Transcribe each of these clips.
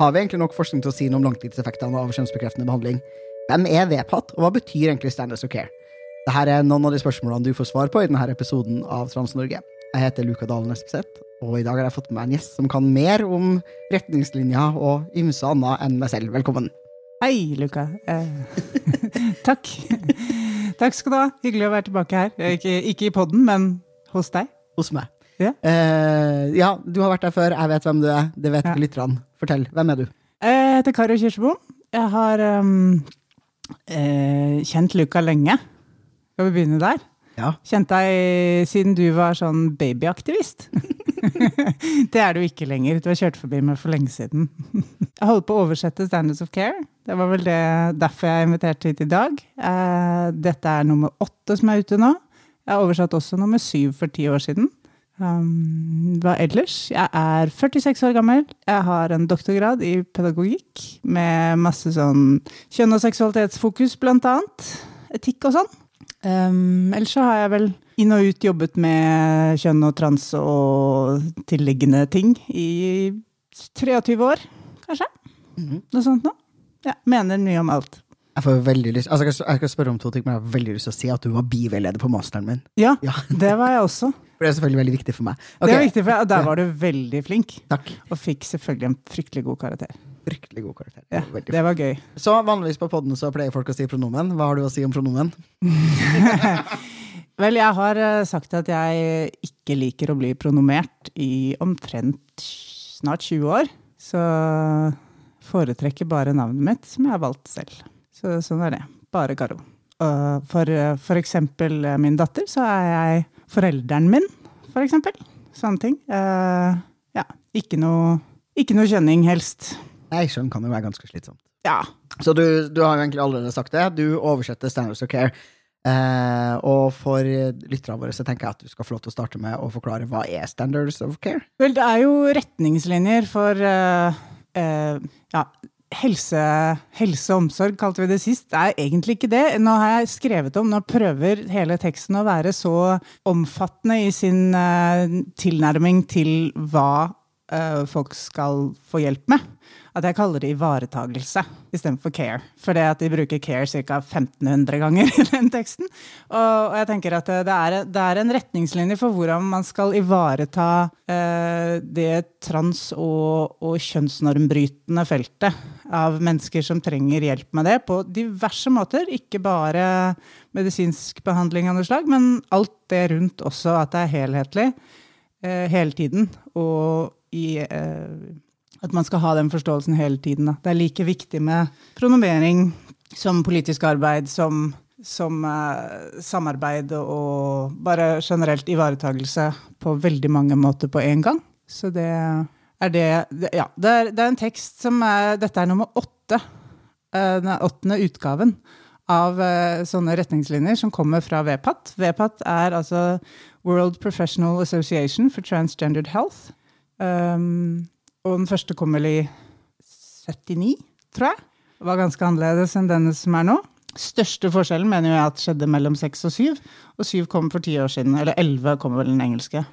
Har vi egentlig nok forskning til å si noe om langtidseffektene av kjønnsbekreftende behandling? Hvem er VPAT, og hva betyr egentlig Standards of Care? Dette er noen av de spørsmålene du får svar på i denne episoden av Trans-Norge. Jeg heter Luka Dalen Espeseth, og i dag har jeg fått med meg en gjest som kan mer om retningslinjer og ymse annet enn meg selv. Velkommen. Hei, Luka. Eh, takk. Takk skal du ha. Hyggelig å være tilbake her. Eh, Ikke, ikke i podden, men hos deg. Hos meg. Ja. Eh, ja, du har vært der før. Jeg vet hvem du er. Det vet Ja. lytterne. Fortell. Hvem er du? Jeg heter Karo Kirsebo. Jeg har um, eh, kjent Luka lenge. Skal vi begynne der? Ja. Kjent deg siden du var sånn babyaktivist. det er du ikke lenger. Du har kjørt forbi meg for lenge siden. jeg holder på å oversette Standards of Care. Det var vel det, derfor jeg inviterte hit i dag. Eh, dette er nummer åtte som er ute nå. Jeg har oversatt også nummer syv for ti år siden. Um, hva ellers? Jeg er 46 år gammel. Jeg har en doktorgrad i pedagogikk med masse sånn kjønn- og seksualitetsfokus, blant annet. Etikk og sånn. Um, ellers så har jeg vel inn og ut jobbet med kjønn og trans og tilliggende ting i 23 år, kanskje. Mhm. Noe sånt noe. Ja, mener mye om alt. Jeg får veldig lyst altså jeg, skal, spørre om to ting, men jeg har veldig lyst til å si at du var biveileder på masteren min. Ja, Ja, det var jeg også. For det er selvfølgelig veldig viktig for meg. Det Ok, er viktig, for meg, og der var du veldig flink. Takk. Og fikk selvfølgelig en fryktelig god karakter. Fryktelig god karakter. Ja, Veldig det var gøy. Så vanligvis på podden så pleier folk å si pronomen. Hva har du å si om pronomen? Vel, jeg har eh, sagt at jeg ikke liker å bli pronomert i omtrent snart 20 år. Så foretrekker bare navnet mitt, som jeg har valgt selv. Så sånn er det. Bare Karo. For, for eksempel eh, min datter, så er jeg forelderen min, for eksempel. Sånne ting. Eh, ja, ikke noe, ikke noe kjønning, helst. Nei, skjønn kan jo være ganske slitsomt. Ja, Så du, du har jo egentlig allerede sagt det. Du oversetter Standards of Care. Eh, og for lytterne våre så tenker jeg at du skal få lov til å starte med å forklare hva er Standards of Care? Vel, det er jo retningslinjer for eh, eh, ja, helse, helse og omsorg, kalte vi det sist. Er egentlig ikke det. Nå har jeg skrevet om, nå prøver hele teksten å være så omfattende i sin eh, tilnærming til hva eh, folk skal få hjelp med. At jeg kaller det ivaretagelse istedenfor care. For det at de bruker care ca. 1500 ganger i den teksten. Og, jeg tenker at det er, det er en retningslinje for hvordan man skal ivareta eh, det trans- og, og kjønnsnormbrytende feltet av mennesker som trenger hjelp med det, på diverse måter. Ikke bare medisinsk behandling av noe slag, men alt det rundt også, at det er helhetlig eh, hele tiden. Og i eh, at man skal ha den forståelsen hele tiden. Da. Det er like viktig med pronomering som politisk arbeid, som, som uh, samarbeid og bare generelt ivaretagelse på veldig mange måter på en gang. Så det er det, det Ja, det er, det er en tekst som er Dette er nummer åtte. eh, Den åttende utgaven av uh, sånne retningslinjer som kommer fra VPAT. VPAT er altså World Professional Association for Transgendered Health. Um, og den første kom vel i 79, tror jeg. Det var ganske annerledes enn denne som er nå. Største forskjellen mener jeg at skjedde mellom seks og syv. Og syv kom for ti år siden. Eller elleve kommer vel den engelske.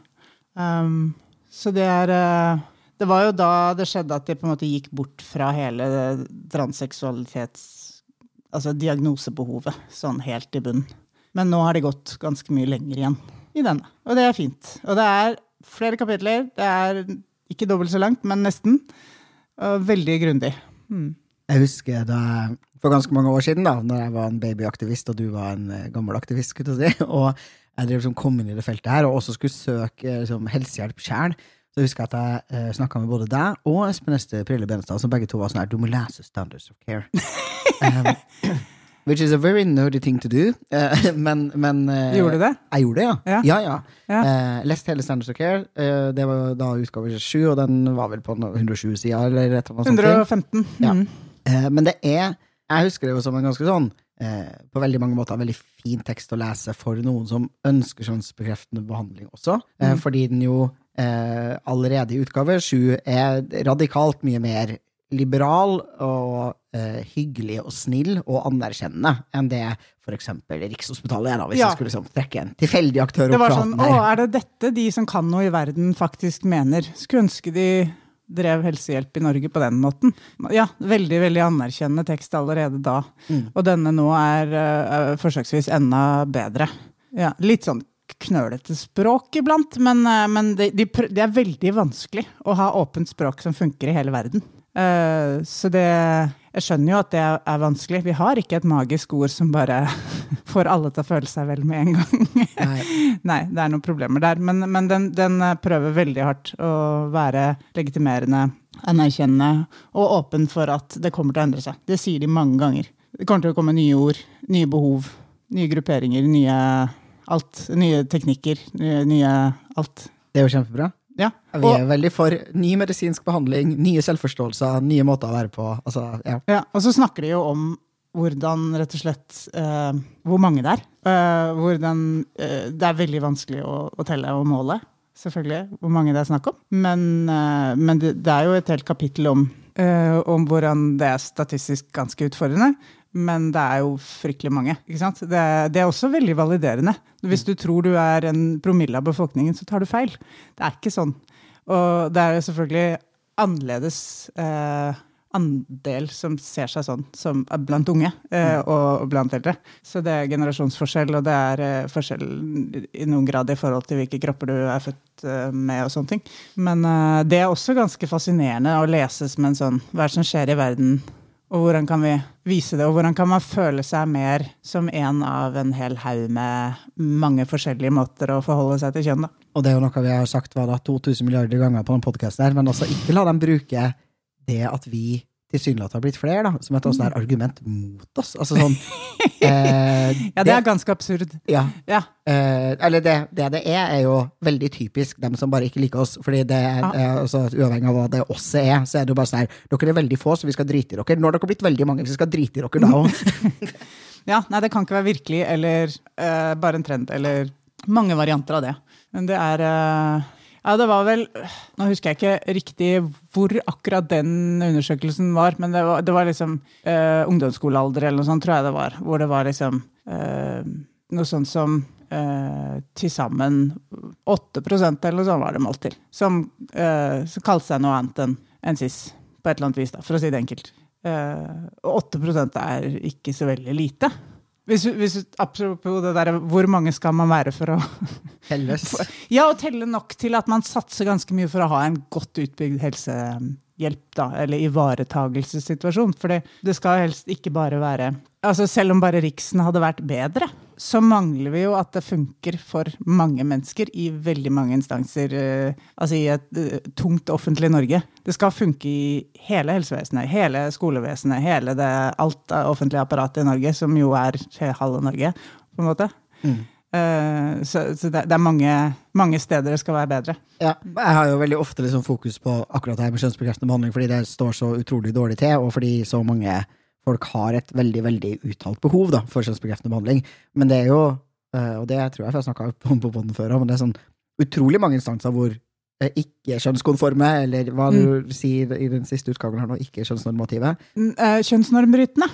Um, så det er eh, Det var jo da det skjedde at de på en måte gikk bort fra hele transseksualitets... Altså diagnosebehovet, sånn helt i bunnen. Men nå har de gått ganske mye lenger igjen i denne. Og det er fint. Og det er flere kapitler. Det er ikke dobbelt så langt, men nesten. Og veldig grundig. Mm. Jeg husker da jeg- for ganske mange år siden, da når jeg var en babyaktivist og du var en eh, gammel aktivist, skulle jeg si, og jeg drev, som kom inn i det feltet her og også skulle søke eh, liksom, helsehjelp sjøl. Så jeg husker at jeg eh, snakka med både deg og Espen Este Prille Benestad, som begge to var sånn her Du må lese Standards of Care. um, which is a very nerdy thing to do. Uh, men, men uh, Gjorde du det? Jeg gjorde det, ja. Ja. ja, ja. Ja. Uh, leste hele Standards of Care. Det var da utgave 7, og den var vel på no- 107 sider, eller et eller annet sånt. 115. Ja. Mm. Eh, men det er Jeg husker det jo som en ganske sånn eh, på veldig mange måter veldig fin tekst å lese for noen som ønsker kjønnsbekreftende behandling også, eh, Mm. fordi den jo eh, allerede i utgave sju er radikalt mye mer liberal og eh, hyggelig og snill og anerkjennende enn det eksempel Rikshospitalet er, da, hvis Ja. jeg skulle liksom trekke en tilfeldig aktør opp fra sånn Å, er det dette de som kan noe i verden, faktisk mener? Skulle ønske de drev helsehjelp i Norge på den måten. Ja, veldig veldig anerkjennende tekst allerede da. Mm. Og denne nå er uh, forsøksvis enda bedre. Ja, litt sånn knølete språk iblant, men, eh, men det, de, de er veldig vanskelig å ha åpent språk som funker i hele verden. Eh, så det Jeg skjønner jo at det er, vanskelig. Vi har ikke et magisk ord som bare får alle til å føle seg vel med en gang. Nei. Nei, det er noen problemer der. Men, men den, den eh, prøver veldig hardt å være legitimerende, anerkjennende og åpen for at det kommer til å endre seg. Det sier de mange ganger. Det kommer til å komme nye ord, nye behov, nye grupperinger, nye alt. Nye teknikker, nye, nye alt. Det er jo kjempebra. Ja. Vi er veldig for ny medisinsk behandling, nye selvforståelser, nye måter å være på. Altså, ja. ja, og så snakker de jo om hvordan rett og slett uh, Hvor mange det er. Uh, hvordan, uh, det er veldig vanskelig å, å telle og måle, selvfølgelig, hvor mange det er snakk om. Men, eh, men det, det er jo et helt kapittel om, eh, om hvordan det er statistisk ganske utfordrende. Men det er jo fryktelig mange. ikke sant? Det, det er også veldig validerende. Hvis du tror du er en promille av befolkningen, så tar du feil. Det er ikke sånn. Og det er jo selvfølgelig annerledes eh, andel som ser seg sånn som blant unge eh, og blant eldre. Så det er generasjonsforskjell, og det er eh, forskjell i noen grad i forhold til hvilke kropper du er født eh, med og sånne ting. Men eh, det er også ganske fascinerende å lese som en sånn Hva er det som skjer i verden? Og hvordan kan vi vise det, og hvordan kan man føle seg mer som en av en hel haug med mange forskjellige måter å forholde seg til kjønn, da. Og det er jo noe vi har sagt var da 2000 milliarder ganger på denne podkasten her, men også ikke la dem bruke det at vi tilsynelatende har blitt flere, da, som et der argument mot oss. Altså sånn eh, Ja, det er ganske absurd. ja, Ja. eh, Eller det, det det er, er jo veldig typisk dem som bare ikke liker oss. Fordi det er, Ja. eh, altså, Uavhengig av hva det oss er, så er det jo bare sånn her Dere er veldig få, så vi skal drite i dere. Nå har dere blitt veldig mange, så vi skal drite i dere da òg. Ja, nei, det kan ikke være virkelig eller eh, bare en trend, eller mange varianter av det. Men det er eh, Ja, det var vel Nå husker jeg ikke riktig hvor akkurat den undersøkelsen var, men det var, det var liksom eh, ungdomsskolealder eller noe sånt, tror jeg det var. Hvor det var liksom eh, noe sånt som eh, til sammen 8 eller noe sånt var det målt til. Som, eh, som kalte seg noe annet enn en cis, på et eller annet vis, da, for å si det enkelt. Eh, og 8 er ikke så veldig lite. Hvis, hvis, apropos det der, hvor mange skal man være for å Helves. Ja, og telle nok til at man satser ganske mye for å ha en godt utbygd helsehjelp, da, eller ivaretagelsessituasjon. For det, det skal helst ikke bare være Altså Selv om bare Riksen hadde vært bedre, så mangler vi jo at det funker for mange mennesker i veldig mange instanser. eh, altså i et eh, tungt offentlig Norge. Det skal funke i hele helsevesenet, hele skolevesenet, hele det, alt offentlige apparatet i Norge, som jo er halve Norge, på en måte. Mm. Eh, så så det, det er mange, mange steder det skal være bedre. Ja, jeg har jo veldig ofte liksom fokus på akkurat det her med kjønnsbekreftende behandling, fordi det står så utrolig dårlig til, og fordi så mange folk har et veldig veldig uttalt behov da, for kjønnsbekreftende behandling. Men det er jo, eh, og det tror jeg jeg har snakka om på podden før, men det er sånn utrolig mange instanser hvor eh, ikke-kjønnskonforme, eller hva du sier i den siste utgangen her nå, ikke-kjønnsnormative. Mm, eh, Kjønnsnormbrytende.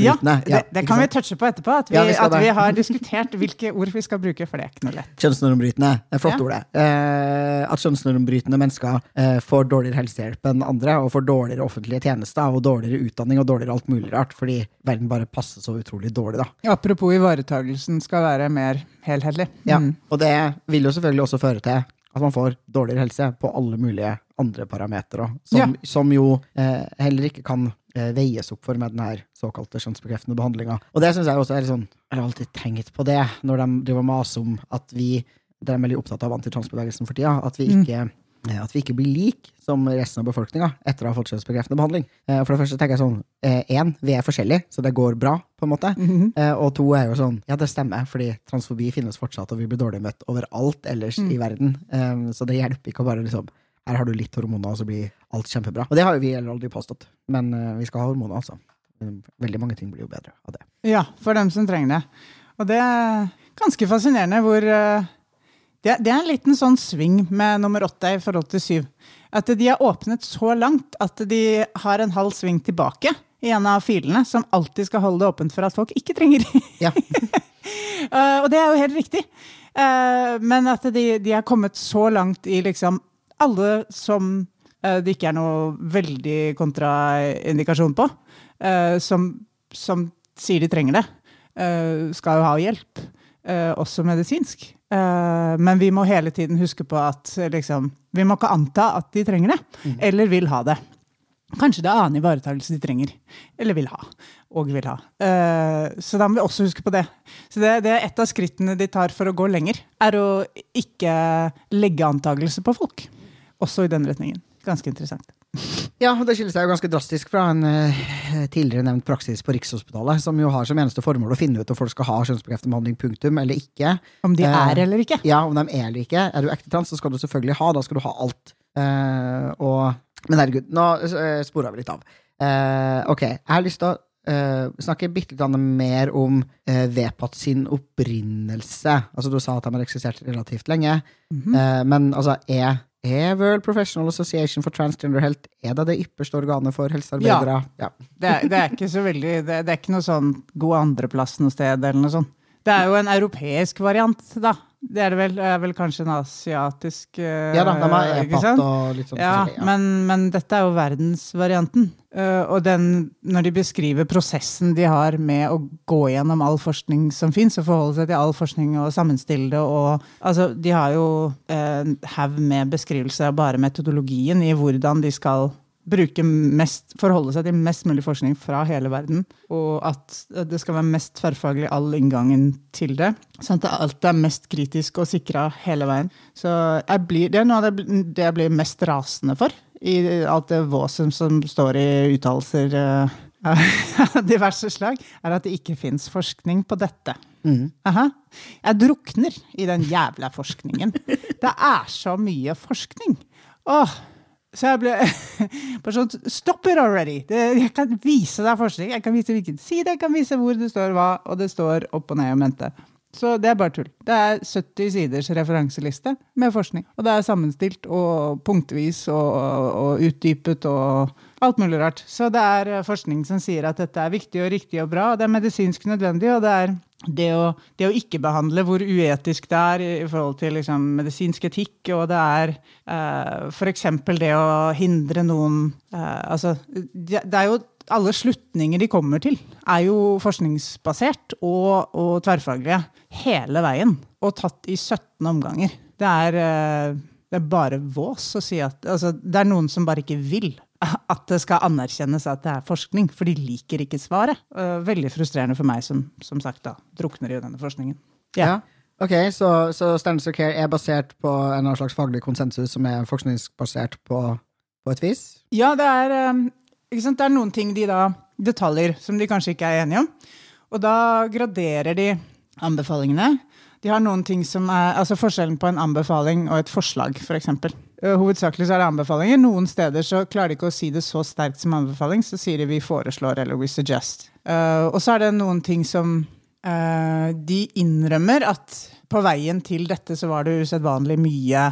Ja, ja det, det kan vi ikke touche på etterpå. At vi, Ja, vi at vi har diskutert hvilke ord vi skal bruke, for det er ikke noe lett. Kjønnsnormbrytende. Det er flott Ja. ord, det. Eh, at kjønnsnormbrytende mennesker eh, får dårligere helsehjelp enn andre, og får dårligere offentlige tjenester, og dårligere utdanning og dårligere alt mulig rart, fordi verden bare passer så utrolig dårlig, da. Apropos ivaretagelsen skal være mer helhetlig. Ja, Mm. Og det vil jo selvfølgelig også føre til at man får dårligere helse på alle mulige andre parametere, som, Ja. som jo eh, heller ikke kan eh, veies opp for med den her såkalte kjønnsbekreftende behandlinga. Og det syns jeg også er litt sånn Jeg har alltid tenkt på det, når de driver maser om at vi De er veldig opptatt av antitransbevegelsen for tida, at vi Mm. ikke eh, at vi ikke blir lik som resten av befolkninga etter å ha fått kjønnsbekreftende behandling. Eh, For det første tenker jeg sånn Én, vi er forskjellige, så det går bra, på en måte. Mm -hmm. og to er jo sånn, ja det stemmer, fordi transfobi finnes fortsatt, og vi blir dårlig møtt overalt ellers Mm. i verden. Eh, så det hjelper ikke å bare liksom her har du litt hormoner, og så blir alt kjempebra. Og det har jo vi heller aldri påstått, men vi skal ha hormoner, altså. Veldig mange ting blir jo bedre av det. Ja, for dem som trenger det. Og det er ganske fascinerende hvor det, det, er en liten sånn sving med nummer åtte i forhold til syv. At de har åpnet så langt at de har en halv sving tilbake i en av filene, som alltid skal holde det åpent for at folk ikke trenger. Ja. uh, og det er jo helt riktig. Uh, men at de, de har kommet så langt i liksom alle som uh, det ikke er noe veldig kontraindikasjon på, som, som, sier de trenger det, skal jo ha hjelp. også medisinsk. Men vi må hele tiden huske på at liksom, vi må ikke anta at de trenger det, mm. eller vil ha det. Kanskje det er annen ivaretakelse de trenger, eller vil ha. Og vil ha. Uh, så da må vi også huske på det. Så det, det, er et av skrittene de tar for å gå lenger, er å ikke legge antakelser på folk. Også i den retningen. Ganske interessant. Ja, det skiller seg jo ganske drastisk fra en uh, tidligere nevnt praksis på Rikshospitalet, som jo har som eneste formål å finne ut om folk skal ha kjønnsbekreftende behandling, punktum, eller ikke. Om de er eller ikke? Ja, om de er eller ikke. Er du ekte trans, så skal du selvfølgelig ha. Da skal du ha alt. og men herregud, nå uh, spora vi litt av. Uh, ok, jeg har lyst til å uh, snakke bitte litt mer om uh, VPAT sin opprinnelse. Altså, du sa at de har eksistert relativt lenge. Mm -hmm. men altså, er, er, World Professional Association for Transgender Health er det det ypperste organet for helsearbeidere? Ja. ja. Det, er, det, er, ikke så veldig Det, det er ikke noe sånn god andreplass noe sted, eller noe sånt. Det er jo en europeisk variant, da. Det er det vel, Det er vel kanskje en asiatisk uh, Ja da, de har e-patt og litt sånn ja, ja. Men, men, dette er jo verdensvarianten. Uh, og den, når de beskriver prosessen de har med å gå gjennom all forskning som fins, og forholde seg til all forskning og sammenstille det og Altså, de har jo en haug med beskrivelser av bare metodologien i hvordan de skal bruke mest, forholde seg til mest mulig forskning fra hele verden. Og at det skal være mest tverrfaglig all inngangen til det. Sånn at alt er mest kritisk og sikra hele veien. Så blir, det er noe av det, jeg blir mest rasende for i alt det våsen som står i uttalelser uh, av diverse slag, er at det ikke fins forskning på dette. Mm. Jeg drukner i den jævla forskningen. Det er så mye forskning. Åh, så jeg ble bare sånn Stop it already! Det, jeg kan vise deg forskning. Jeg kan vise hvilken side, jeg kan vise hvor det står hva, og det står opp og ned og mente. Så det er bare tull. Det er 70 siders referanseliste med forskning. Og det er sammenstilt og punktvis og, og utdypet og alt mulig rart. Så det er eh, forskning som sier at dette er viktig og riktig og bra, og det er medisinsk nødvendig, og det er det å, det å ikke behandle hvor uetisk det er i forhold til liksom, medisinsk etikk, og det er uh, f.eks. det å hindre noen uh, Altså, det, det er jo alle slutninger de kommer til, er jo forskningsbasert og, og, tverrfaglige hele veien. Og tatt i 17 omganger. Det er, uh, det er bare vås å si at altså, Det er noen som bare ikke vil at det skal anerkjennes at det er forskning, for de liker ikke svaret. Veldig frustrerende for meg, som, som sagt da, drukner i denne forskningen. Ja. ja. Ok, Så, så Standards of Care er basert på en slags faglig konsensus som er forskningsbasert på, på et vis? Ja, det er, sant, det er noen ting de da Detaljer som de kanskje ikke er enige om. Og da graderer de anbefalingene. De har noen ting som er, altså Forskjellen på en anbefaling og et forslag, f.eks. For Eh, hovedsakelig så er det anbefalinger. Noen steder så klarer de ikke å si det så sterkt som anbefaling, så sier de vi foreslår eller we suggest. Uh, og så er det noen ting som uh, de innrømmer at på veien til dette så var det usedvanlig mye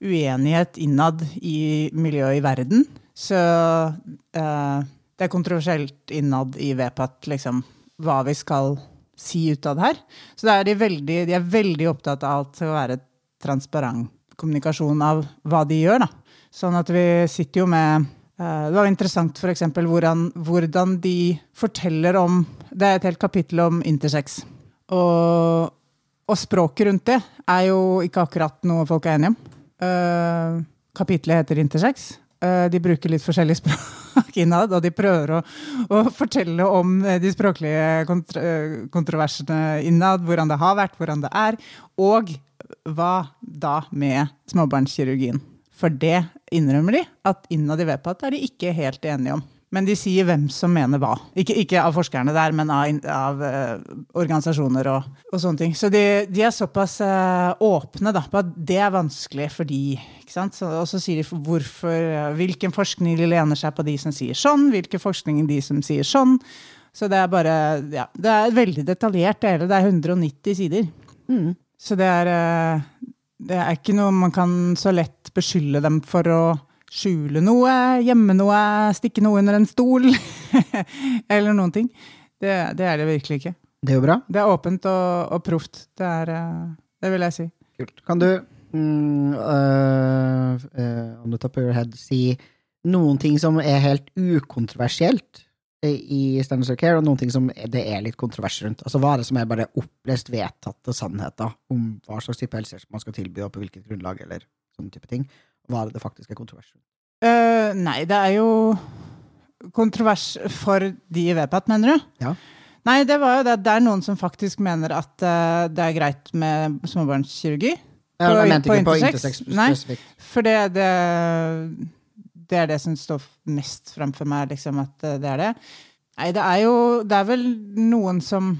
uenighet innad i miljøet i verden. Så uh, det er kontroversielt innad i VPAT liksom, hva vi skal si ut av det her. Så er de, veldig, de er veldig opptatt av alt å være transparent kommunikasjon av hva de gjør. Da. Sånn at vi sitter jo med eh, Det var interessant f.eks. Hvordan, hvordan de forteller om Det er et helt kapittel om intersex. Og, og, språket rundt det er jo ikke akkurat noe folk er enige om. Uh, kapitlet heter intersex. Uh, de bruker litt forskjellig språk innad, og de prøver å, å fortelle om de språklige kontro kontroversene innad, hvordan det har vært, hvordan det er, og hva da med småbarnskirurgien? For det innrømmer de, at innad i VPAT er de ikke helt enige om. Men de sier hvem som mener hva. Ikke, ikke av forskerne der, men av, av uh, organisasjoner og, og, sånne ting. Så de, de er såpass uh, åpne da, på at det er vanskelig for de. Så, og så sier de hvorfor, uh, hvilken forskning de lener seg på de som sier sånn, hvilken forskning de som sier sånn. Så det er bare Ja, det er veldig detaljert, det hele. Det er 190 sider. Mm. Så det er, det er ikke noe man kan så lett beskylde dem for å skjule noe, gjemme noe, stikke noe under en stol. Eller noen ting. Det, det, er det virkelig ikke. Det er jo bra. Det er åpent og, og proft. Det, er, eh, det vil jeg si. Kult. Kan du, mm, uh, uh, on the top of your head, si noen ting som er helt ukontroversielt i Standards of Care, og noen ting som det er litt kontrovers rundt? Altså Hva er det som er bare opplest vedtatte sannheter om hva slags type helsehjelp man skal tilby, og på hvilket grunnlag, eller sånne type ting? hva er det det faktisk er kontrovers rundt? Uh, nei, det er jo kontrovers for de i VPAT, mener du? Ja. Nei, det var jo det. Det er noen som faktisk mener at uh, det er greit med småbarnskirurgi. Ja, jeg mente ikke på intersex spesifikt. For det, det, det, er det som står mest fremfor meg, liksom, at uh, det er det. Nei, det er jo Det er vel noen som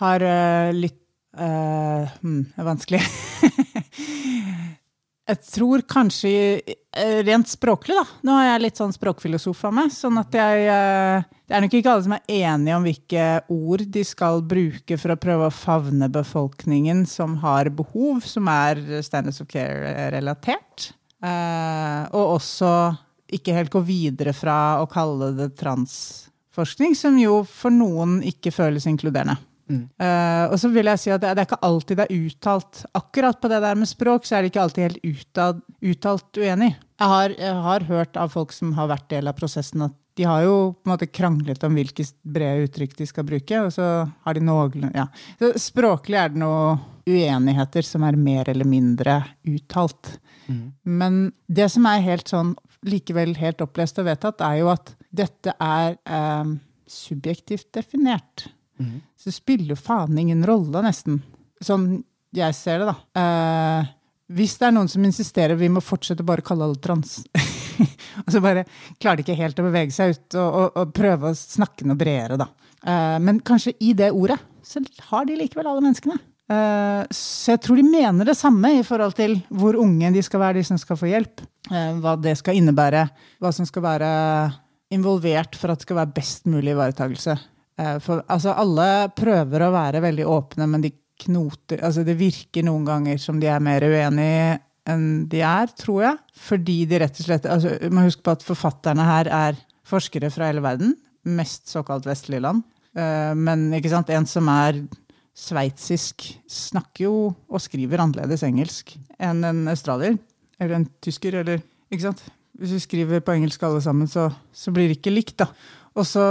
har uh, litt uh, hmm, Det er vanskelig. Jeg tror kanskje eh, rent språklig, da. Nå er jeg litt sånn språkfilosof av meg. sånn at jeg uh, Det er nok ikke alle som er enige om hvilke ord de skal bruke for å prøve å favne befolkningen som har behov, som er standards of care-relatert. Eh, og også ikke helt gå videre fra å kalle det transforskning, som jo for noen ikke føles inkluderende. Mm. Uh, og så vil jeg si at det, det, er ikke alltid det er uttalt Akkurat på det der med språk så er det ikke alltid helt uttalt, uttalt uenig. Jeg har, jeg har, hørt av folk som har vært del av prosessen, at de har jo på en måte kranglet om hvilke brede uttrykk de skal bruke. og så har de noen, ja. Så Språklig er det noen uenigheter som er mer eller mindre uttalt. Mm. Men det som er helt sånn, likevel helt opplest og vedtatt, er jo at dette er eh, subjektivt definert. Mm. Så det spiller jo faen ingen rolle, nesten. Sånn jeg ser det, da. Eh, hvis det er noen som insisterer vi må fortsette bare å kalle alle trans, og så bare klarer de ikke helt å bevege seg ut og, og, og prøve å snakke noe bredere, da. Eh, men kanskje i det ordet så har de likevel alle menneskene. Eh, så jeg tror de mener det samme i forhold til hvor unge de skal være, de som skal få hjelp. Eh, hva det skal innebære. Hva som skal være involvert for at det skal være best mulig ivaretakelse. Eh, for altså, alle prøver å være veldig åpne, men de knoter altså, Det virker noen ganger som de er mer uenige enn de er, tror jeg. Fordi de rett og slett altså, Man husker på at forfatterne her er forskere fra hele verden. Mest såkalt vestlige land. Men ikke sant, en som er sveitsisk, snakker jo og skriver annerledes engelsk enn en australier. Eller en tysker, eller Ikke sant? Hvis vi skriver på engelsk alle sammen, så, så blir det ikke likt, da. Og så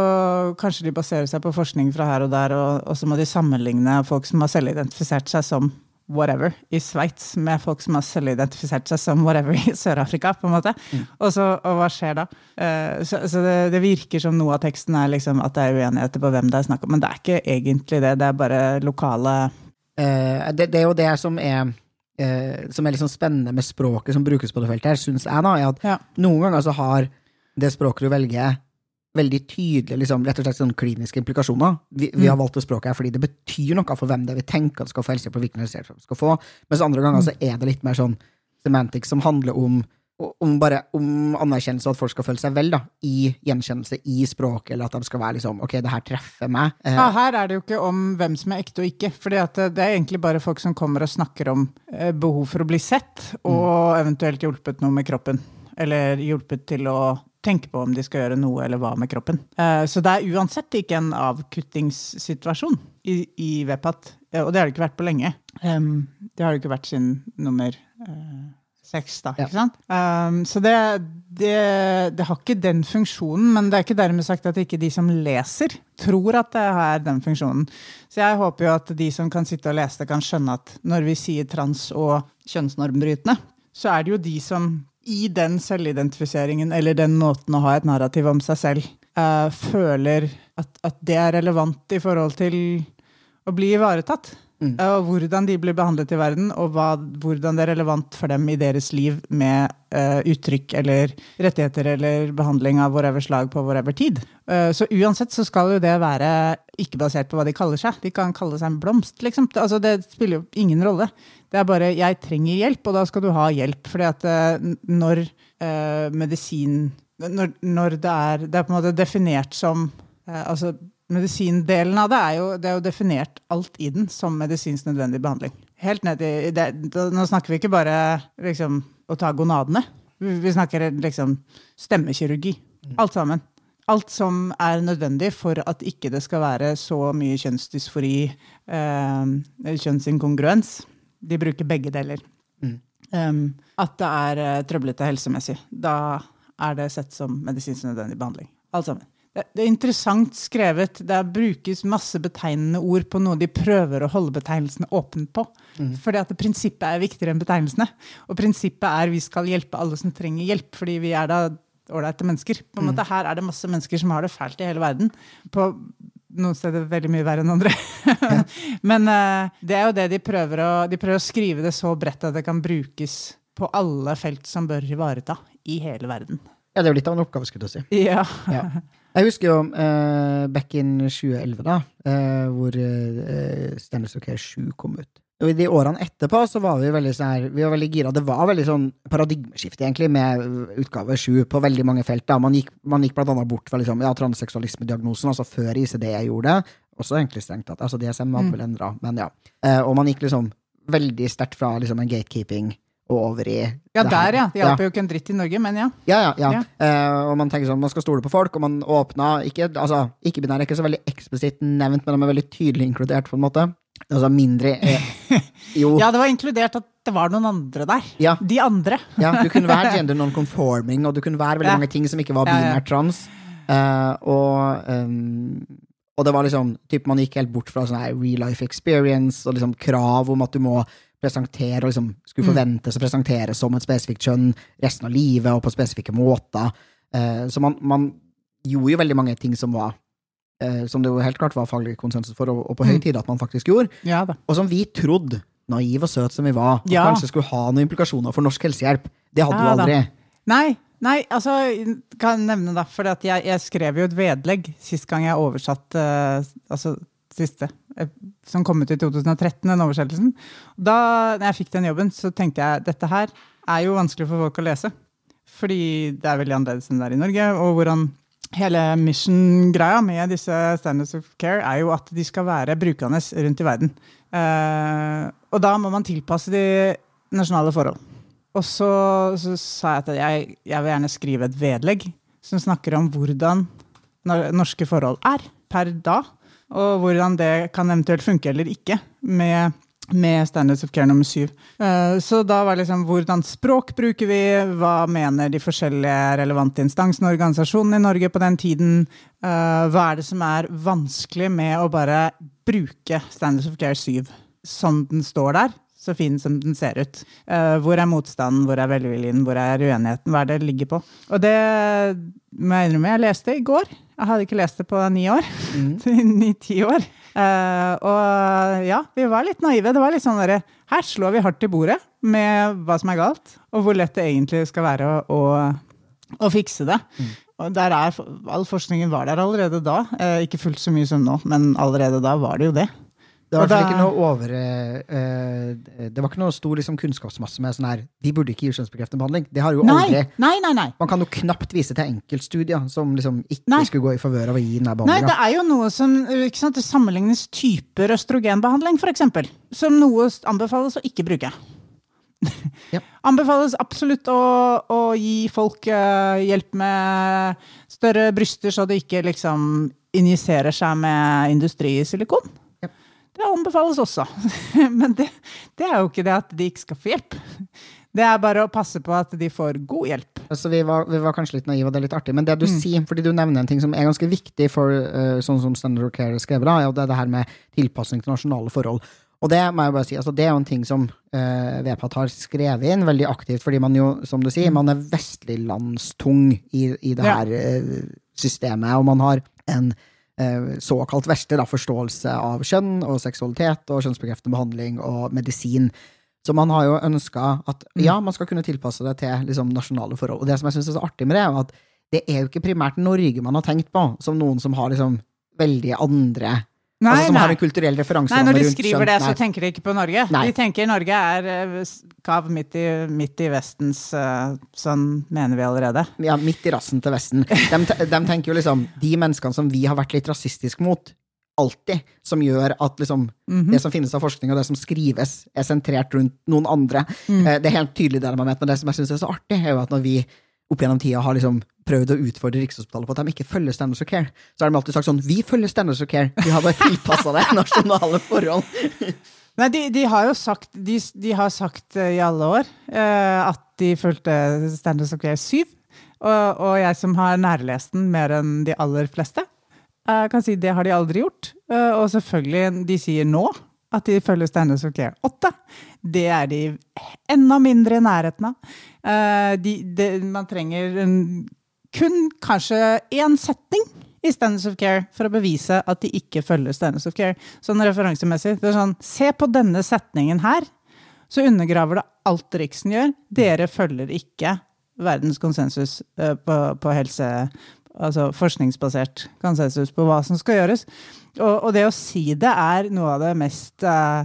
kanskje de baserer seg på forskning fra her og der, og, og så må de sammenligne folk som har selvidentifisert seg som whatever i Sveits, med folk som har selvidentifisert seg som whatever i Sør-Afrika. på en måte. Mm. Og, så, og hva skjer da? Uh, så, så det, det, virker som noe av teksten er liksom at det er uenigheter på hvem det er snakk om, men det er ikke egentlig det. Det er bare lokale uh, det, det, er jo det som er uh, som er liksom spennende med språket som brukes på det feltet, her, syns jeg, da, er at ja. noen ganger så har det språket du velger, veldig tydelige liksom, rett og slett sånn kliniske implikasjoner. Vi, vi har mm. valgt det språket her fordi det betyr noe for hvem det er vi tenker at skal få helsehjelp, og hvilken helsehjelp skal få. Mens andre ganger mm. så er det litt mer sånn semantics som handler om, om, bare, om anerkjennelse, og at folk skal føle seg vel da, i gjenkjennelse i språket, eller at de skal være liksom Ok, det her treffer meg. Eh. Ja, her er det jo ikke om hvem som er ekte og ikke. For det er egentlig bare folk som kommer og snakker om eh, behov for å bli sett, og mm. eventuelt hjulpet noe med kroppen. Eller hjulpet til å tenke på om de skal gjøre noe eller hva med kroppen. Uh, så det er uansett ikke en avkuttingssituasjon i, i VPAT. Uh, og det har det ikke vært på lenge. Det har det ikke vært siden nummer uh, seks, da. Ja. Ikke sant? Um, så det, det, det, har ikke den funksjonen, men det er ikke dermed sagt at ikke de som leser, tror at det har den funksjonen. Så jeg håper jo at de som kan sitte og lese det, kan skjønne at når vi sier trans og kjønnsnormbrytende, så er det jo de som i den selvidentifiseringen, eller den måten å ha et narrativ om seg selv, uh, føler at, at, det er relevant i forhold til å bli ivaretatt. Mm. Og hvordan de blir behandlet i verden, og hva, hvordan det er relevant for dem i deres liv med uh, uttrykk eller rettigheter eller behandling av whatever slag på whatever tid. Uh, så uansett så skal jo det være ikke basert på hva de kaller seg. De kan kalle seg en blomst, liksom. Altså, det spiller jo ingen rolle. Det er bare 'jeg trenger hjelp', og da skal du ha hjelp. Fordi at uh, når medisin når, når, det er Det er på en måte definert som altså Medisindelen av det er, jo, det er jo definert alt i den som medisinsk nødvendig behandling. Helt ned i det, Nå snakker vi ikke bare liksom, å ta gonadene. Vi snakker liksom stemmekirurgi. Mm. Alt sammen. Alt som er nødvendig for at ikke det skal være så mye kjønnsdysfori, eh, kjønnsinkongruens. De bruker begge deler. Mm. Um, at det er uh, trøblete helsemessig. Da er det sett som medisinsk nødvendig behandling. Alt sammen. Det er interessant skrevet. Det brukes masse betegnende ord på noe de prøver å holde betegnelsene åpne på. Mm. Fordi at prinsippet er viktigere enn betegnelsene. Og prinsippet er vi skal hjelpe alle som trenger hjelp, fordi vi er da ålreite mennesker. På en mm. måte Her er det masse mennesker som har det fælt i hele verden. På noen steder veldig mye verre enn andre. Men uh, det er jo det de prøver å De prøver å skrive det så bredt at det kan brukes på alle felt som bør ivareta i hele verden. Ja, det er jo litt av en oppgave, skulle du si. Ja. ja. Jeg husker jo uh, back in 2011, da, uh, hvor uh, Stanley Care 7 kom ut. Og I de årene etterpå så var vi veldig, sånn vi var veldig gira. Det var veldig sånn paradigmeskifte egentlig med utgave 7 på veldig mange felt. da. Man gikk, man gikk blant annet bort fra liksom, ja, transseksualismediagnosen, altså før ICD jeg gjorde det. Også egentlig strengt tatt. Altså DSM hadde mm. vel endra, men ja. og man gikk liksom veldig sterkt fra liksom en gatekeeping og over i Ja, der, ja. Det hjelper ja. jo ikke en dritt i Norge, men ja. Ja, ja. ja. Uh, og man tenker sånn, man skal stole på folk, og man åpna ikke, altså, ikke binær er ikke så veldig eksplisitt nevnt, men de er veldig tydelig inkludert, på en måte. Altså mindre eh, Jo. ja, det var inkludert at det var noen andre der. Ja. De andre. ja, Du kunne være gender non-conforming, og du kunne være veldig mange ting som ikke var binært trans. Uh, og um, og det var liksom, typ, Man gikk helt bort fra sånn real life experience og liksom krav om at du må presentere og liksom skulle mm. forventes å presentere som et spesifikt kjønn resten av livet og på spesifikke måter. Uh, så man, man, gjorde jo veldig mange ting som var uh, som det jo helt klart var faglig konsensus for, og, på høy mm. tid at man faktisk gjorde. Ja, og som vi trodde, naiv og søt som vi var, at ja. kanskje skulle ha noen implikasjoner for norsk helsehjelp. Det hadde ja, du aldri. Nei, Nei, altså, kan jeg nevne da, for jeg, jeg, skrev jo et vedlegg sist gang jeg oversatte uh, altså, siste, eh, som kom ut i 2013, den oversettelsen. Da jeg fikk den jobben, så tenkte jeg dette her er jo vanskelig for folk å lese. Fordi det er veldig annerledes enn det er i Norge. Og hvordan hele mission-greia med disse standards of care er jo at de skal være brukende rundt i verden. Uh, og da må man tilpasse de nasjonale forhold. Og så, så sa jeg at jeg, jeg vil gjerne skrive et vedlegg som snakker om hvordan norske forhold er per da og hvordan det kan eventuelt funke eller ikke med, med Standards of Care nummer syv. Uh, så da var liksom hvordan språk bruker vi, hva mener de forskjellige relevante instansene og organisasjonene i Norge på den tiden? Uh, hva er det som er vanskelig med å bare bruke Standards of Care 7 som den står der? Så fin som den ser ut. Uh, hvor er motstanden, hvor er velviljen, hvor er uenigheten? Hva er det det ligger på? Og det må jeg innrømme, jeg leste i går. Jeg hadde ikke lest det på ni år. Mm. Ni-ti år. Uh, og ja, vi var litt naive. Det var litt sånn derre Her slår vi hardt i bordet med hva som er galt, og hvor lett det egentlig skal være å, å, å fikse det. Mm. Og der er, All forskningen var der allerede da. Eh, ikke fullt så mye som nå, men allerede da var det jo det. Det var, ikke noe over, uh, det var ikke noe stor liksom, kunnskapsmasse med sånn her De burde ikke gi kjønnsbekreftende behandling. Det har jo nei, aldri nei, nei. Man kan jo knapt vise til enkeltstudier som liksom ikke skulle gå i favør av å gi denne behandlinga. Nei, det er jo noe som ikke sant, det sammenlignes typer østrogenbehandling, f.eks. Som noe anbefales å ikke bruke. Ja. Anbefales absolutt å, å gi folk uh, hjelp med større bryster, så de ikke liksom injiserer seg med industrisilikon. Det anbefales også. Men det, det, er jo ikke det at de ikke skal få hjelp. Det er bare å passe på at de får god hjelp. Altså, vi, var, vi, var, kanskje litt naive, og det er litt artig, men det du mm. sier, fordi du nevner en ting som er ganske viktig for uh, sånn som Standard Care skrev, da, er det, det her med tilpasning til nasjonale forhold. Og det må jeg bare si, altså det er jo en ting som uh, VPAT har skrevet inn veldig aktivt, fordi man jo, som du sier, mm. man er vestliglandstung i, i det her uh, systemet, og man har en eh, såkalt verste, da, forståelse av kjønn og seksualitet og kjønnsbekreftende behandling og medisin. Så man har jo ønska at ja, man skal kunne tilpasse det til liksom, nasjonale forhold. Og det som jeg syns er så artig med det, er at det er jo ikke primært Norge man har tenkt på som noen som har liksom veldig andre Nei, altså, Som nei. har en kulturell referanse. Nei, når de skriver kjønn. det, så tenker de ikke på Norge. Nei. De tenker Norge er eh, kav midt i, midt i Vestens eh, Sånn mener vi allerede. ja, midt i rassen til Vesten. De, de tenker jo liksom De menneskene som vi har vært litt rasistiske mot, alltid, som gjør at liksom Mhm. det som finnes av forskning, og det som skrives, er sentrert rundt noen andre. Mm. Eh, Det er helt tydelig det de har ment, men det som jeg syns er så artig, er jo at når vi opp gjennom tida har liksom prøvd å utfordre Rikshospitalet på at de ikke følger Standards of Care, så har de alltid sagt sånn Vi følger Standards of Care, vi har bare tilpassa det nasjonale forhold. Nei, de, de har jo sagt De, de har sagt eh, i alle år eh, at de fulgte Standards of Care 7. Og, og jeg som har nærlest den mer enn de aller fleste, eh, kan si det har de aldri gjort. Eh, og selvfølgelig, de sier nå at de følger Standards of Care 8. Det er de enda mindre i nærheten av. Eh, de, de, man trenger en, kun kanskje én setning i Standards of Care for å bevise at de ikke følger Standards of Care. Sånn referansemessig. Det er sånn, se på denne setningen her, så undergraver det alt Riksen gjør. Dere følger ikke verdens konsensus eh, på, på helse Altså forskningsbasert konsensus på hva som skal gjøres. Og, og det å si det er noe av det mest uh,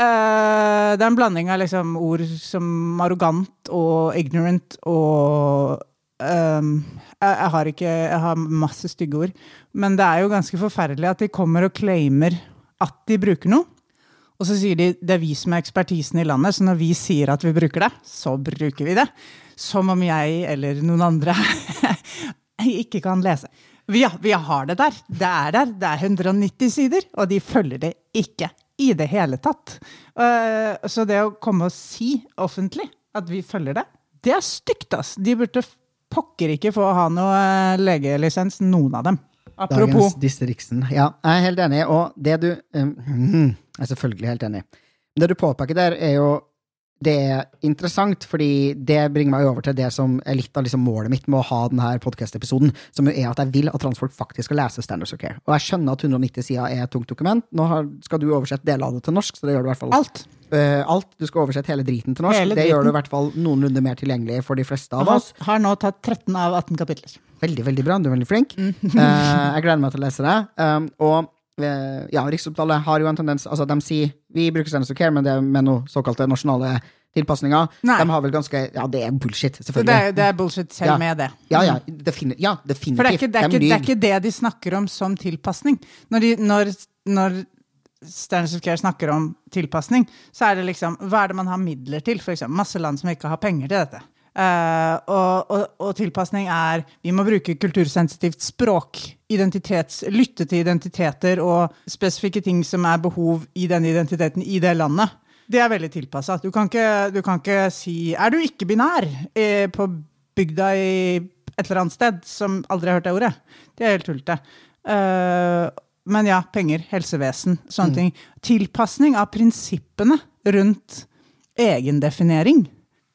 uh, Det er en blanding av liksom ord som arrogant og ignorant og um, jeg, jeg har ikke Jeg har masse stygge ord. Men det er jo ganske forferdelig at de kommer og claimer at de bruker noe. Og så sier de det er vi som er ekspertisen i landet, så når vi sier at vi bruker det, så bruker vi det. Som om jeg eller noen andre ikke kan lese. Vi, vi har det der. Det er der. Det er 190 sider, og de følger det ikke i det hele tatt. Eh, så det å komme og si offentlig at vi følger det, det er stygt, ass. De burde pokker ikke få ha noe eh, legelisens, noen av dem. Apropos. Dagens disse Riksen. Ja, jeg er helt enig, og det du um, Jeg er selvfølgelig helt enig. Det du påpeker der, er jo det er interessant, fordi det bringer meg over til det som er litt av liksom målet mitt med å ha denne podkast-episoden, som jo er at jeg vil at transfolk faktisk skal lese Standards of Care. Og jeg skjønner at 190 sider er et tungt dokument. Nå skal du oversette deler av det til norsk, så det gjør du i hvert fall Alt. Uh, alt. Du skal oversette hele driten til norsk. Hele det gjør du i hvert fall noenlunde mer tilgjengelig for de fleste av Har, oss. har nå tatt 13 av 18 kapitler. Veldig, veldig bra. Du er veldig flink. Mm. uh, jeg gleder meg til å lese det. Um, og ja, Riksopptalet har jo en tendens Altså, de sier vi bruker Standards of Care, men det er med noen såkalte nasjonale tilpasninger. Nei. De har vel ganske Ja, det er bullshit, selvfølgelig. det er, det er bullshit selv Ja. med det. Ja, ja, defini ja, definitivt. For det er, ikke, det, er ikke, det er ikke det de snakker om som tilpasning. Når, de, når, når Standards of Care snakker om tilpasning, så er det liksom Hva er det man har midler til? For eksempel, masse land som ikke har penger til dette. Eh, og, og, og tilpasning er Vi må bruke kultursensitivt språk. Identitets, lytte til identiteter og spesifikke ting som er behov i den identiteten i det landet. Det er veldig tilpassa. Du, kan ikke- du kan ikke si Er du ikke-binær eh, på bygda i et eller annet sted som aldri har hørt det ordet? Det er helt tullete. Uh, men ja, penger, helsevesen, sånne ting. Tilpasning av prinsippene rundt egendefinering.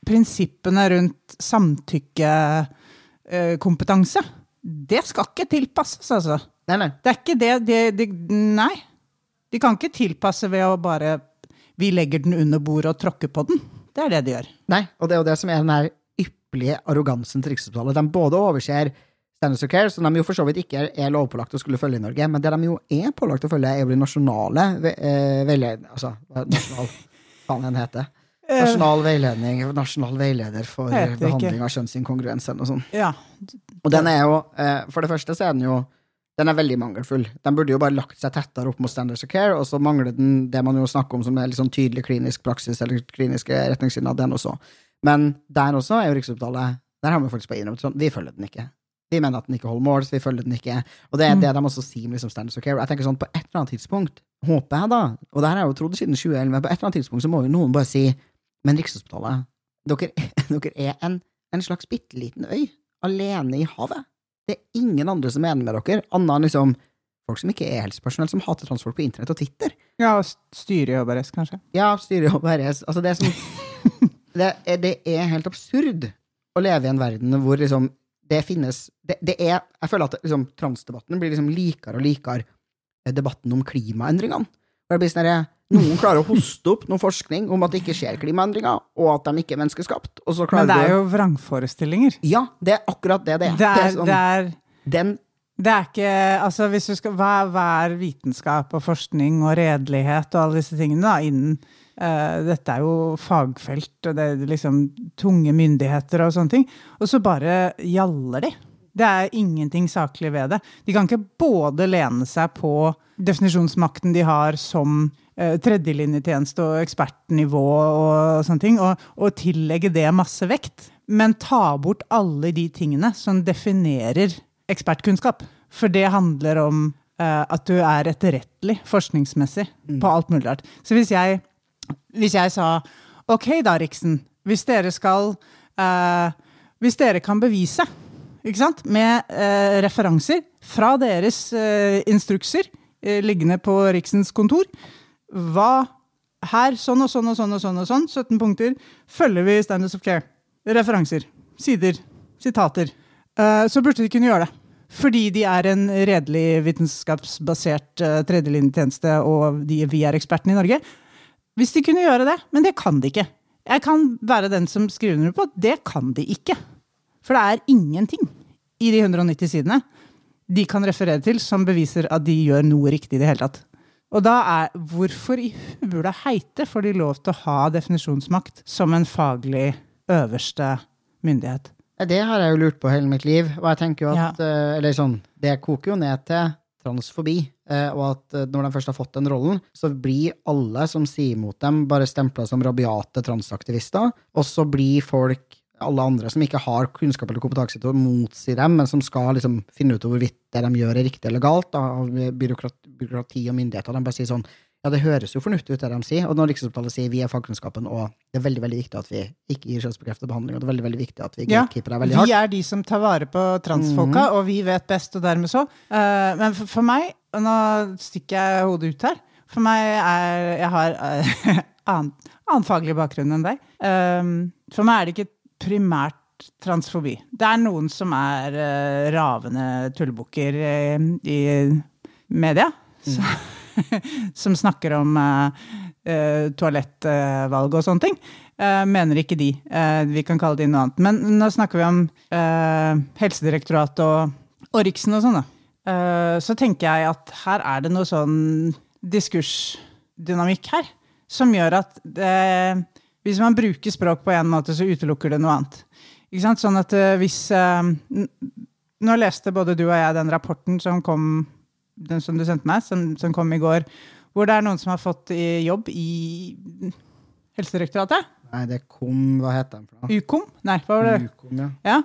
Prinsippene rundt samtykkekompetanse. Det skal ikke tilpasses, altså. Nei, nei. Det er ikke det, det, det Nei. De kan ikke tilpasse ved å bare Vi legger den under bordet og tråkker på den. Det er det de gjør. Nei, og det er jo det som er den her ypperlige arrogansen til Riksopptalet. De både overser Standards of Care, som de jo for så vidt ikke er lovpålagt å skulle følge i Norge, men det de jo er pålagt å følge, er jo de nasjonale eh, veiled... Altså, nasjonal Faen den heter. Nasjonal veiledning, nasjonal veileder for behandling ikke. av kjønnsinkongruens Og, sånn. Ja. Og den er jo, eh, for det første så er den jo den er veldig mangelfull. Den burde jo bare lagt seg tettere opp mot Standards of Care, og så mangler den det man jo snakker om som er sånn tydelig klinisk praksis eller kliniske retningslinjer, den også. Men der også er jo Riksopptalet Der har vi faktisk bare innrømt sånn, vi følger den ikke. Vi mener at den ikke holder mål, så vi følger den ikke. Og det er Mm. det de også sier med liksom Standards of Care. Jeg tenker sånn, på et eller annet tidspunkt, håper jeg da, og det her har jeg jo trodd siden 2011, men på et eller annet tidspunkt så må jo noen bare si men Rikshospitalet, dere, dere er en, en slags bitte liten øy, alene i havet. Det er ingen andre som er enig med dere, annet enn liksom folk som ikke er helsepersonell, som hater transfolk på internett og Twitter. ja og styret jobber rest, kanskje. Ja, styret og RS. Altså, det er som det er, det er helt absurd å leve i en verden hvor liksom det finnes det, det er Jeg føler at liksom, transdebatten blir liksom likere og likere eh, debatten om klimaendringene. For det blir sånn noen klarer å hoste opp noe forskning om at det ikke skjer klimaendringer, og at de ikke er menneskeskapt. Men det er jo vrangforestillinger. Ja, det er akkurat det det er. Det er, sånn- det er, den det er ikke Altså, hvis du skal Hva, hva er vitenskap og forskning og redelighet og alle disse tingene, da, innen uh, Dette er jo fagfelt, og det er liksom tunge myndigheter og sånne ting. Og så bare gjaller de. Det er ingenting saklig ved det. De kan ikke både lene seg på definisjonsmakten de har som eh, tredjelinjetjeneste og ekspertnivå og sånne ting, og, og tillegge det masse vekt. Men ta bort alle de tingene som definerer ekspertkunnskap. For det handler om eh, at du er etterrettelig forskningsmessig på alt mulig rart. Så hvis jeg, hvis jeg sa OK da, Riksen, hvis dere skal eh, Hvis dere kan bevise ikke sant? Med eh, referanser fra deres eh, instrukser eh, liggende på Riksens kontor. Hva her, sånn og sånn og sånn og sånn, og sånn 17 punkter, følger vi Standards of Care. Referanser, sider, sitater. Eh, så burde de kunne gjøre det. Fordi de er en redelig vitenskapsbasert uh, tredjelinjetjeneste, og de, vi er ekspertene i Norge. Hvis de kunne gjøre det, men det kan de ikke. Jeg kan være den som skriver under på at det kan de ikke. For det er ingenting i de 190 sidene de kan referere til som beviser at de gjør noe riktig i det hele tatt. Og da er hvorfor i hula heite får de lov til å ha definisjonsmakt som en faglig øverste myndighet? Det har jeg jo lurt på hele mitt liv, og jeg tenker jo at ja. Eller sånn, det koker jo ned til transfobi, eh, og at eh, når de først har fått den rollen, så blir alle som sier imot dem, bare stempla som rabiate transaktivister, og så blir folk alle andre som ikke har kunnskap eller kompetanse til å motsi dem, men som skal liksom finne ut hvorvidt det de gjør, er riktig eller galt, av byråkrati, byråkrati og myndigheter. De bare sier sånn ja, det høres jo fornuftig ut, det de sier. Og når Riksopptalet sier vi er fagkunnskapen, og det er veldig veldig viktig at vi ikke gir kjønnsbekreftet behandling, og det er veldig veldig viktig at vi Ja, gatekeeper deg veldig hardt. Vi er de som tar vare på transfolka, og vi vet best, og dermed så. Uh, men for, for meg, nå stikker jeg hodet ut her, for meg er Jeg har uh, annen, annen faglig bakgrunn enn deg. Um, for meg er det ikke primært transfobi. Det er noen som er uh, ravende tullebukker uh, i media. Så, som snakker om uh, toalettvalg og sånne ting. Mener ikke de. Vi kan kalle de noe annet. Men nå snakker vi om Helsedirektoratet og, og Riksen og sånn, da. så tenker jeg at her er det noe sånn diskursdynamikk her som gjør at det, hvis man bruker språk på én måte, så utelukker det noe annet. Ikke sant? Sånn at hvis Nå leste både du og jeg den rapporten som kom den som du sendte meg, som, som kom i går, hvor det er noen som har fått jobb i Helsedirektoratet. Nei, det kom Hva heter den for noe? Ukom? Nei, hva var det? Ukom, ja. Ja.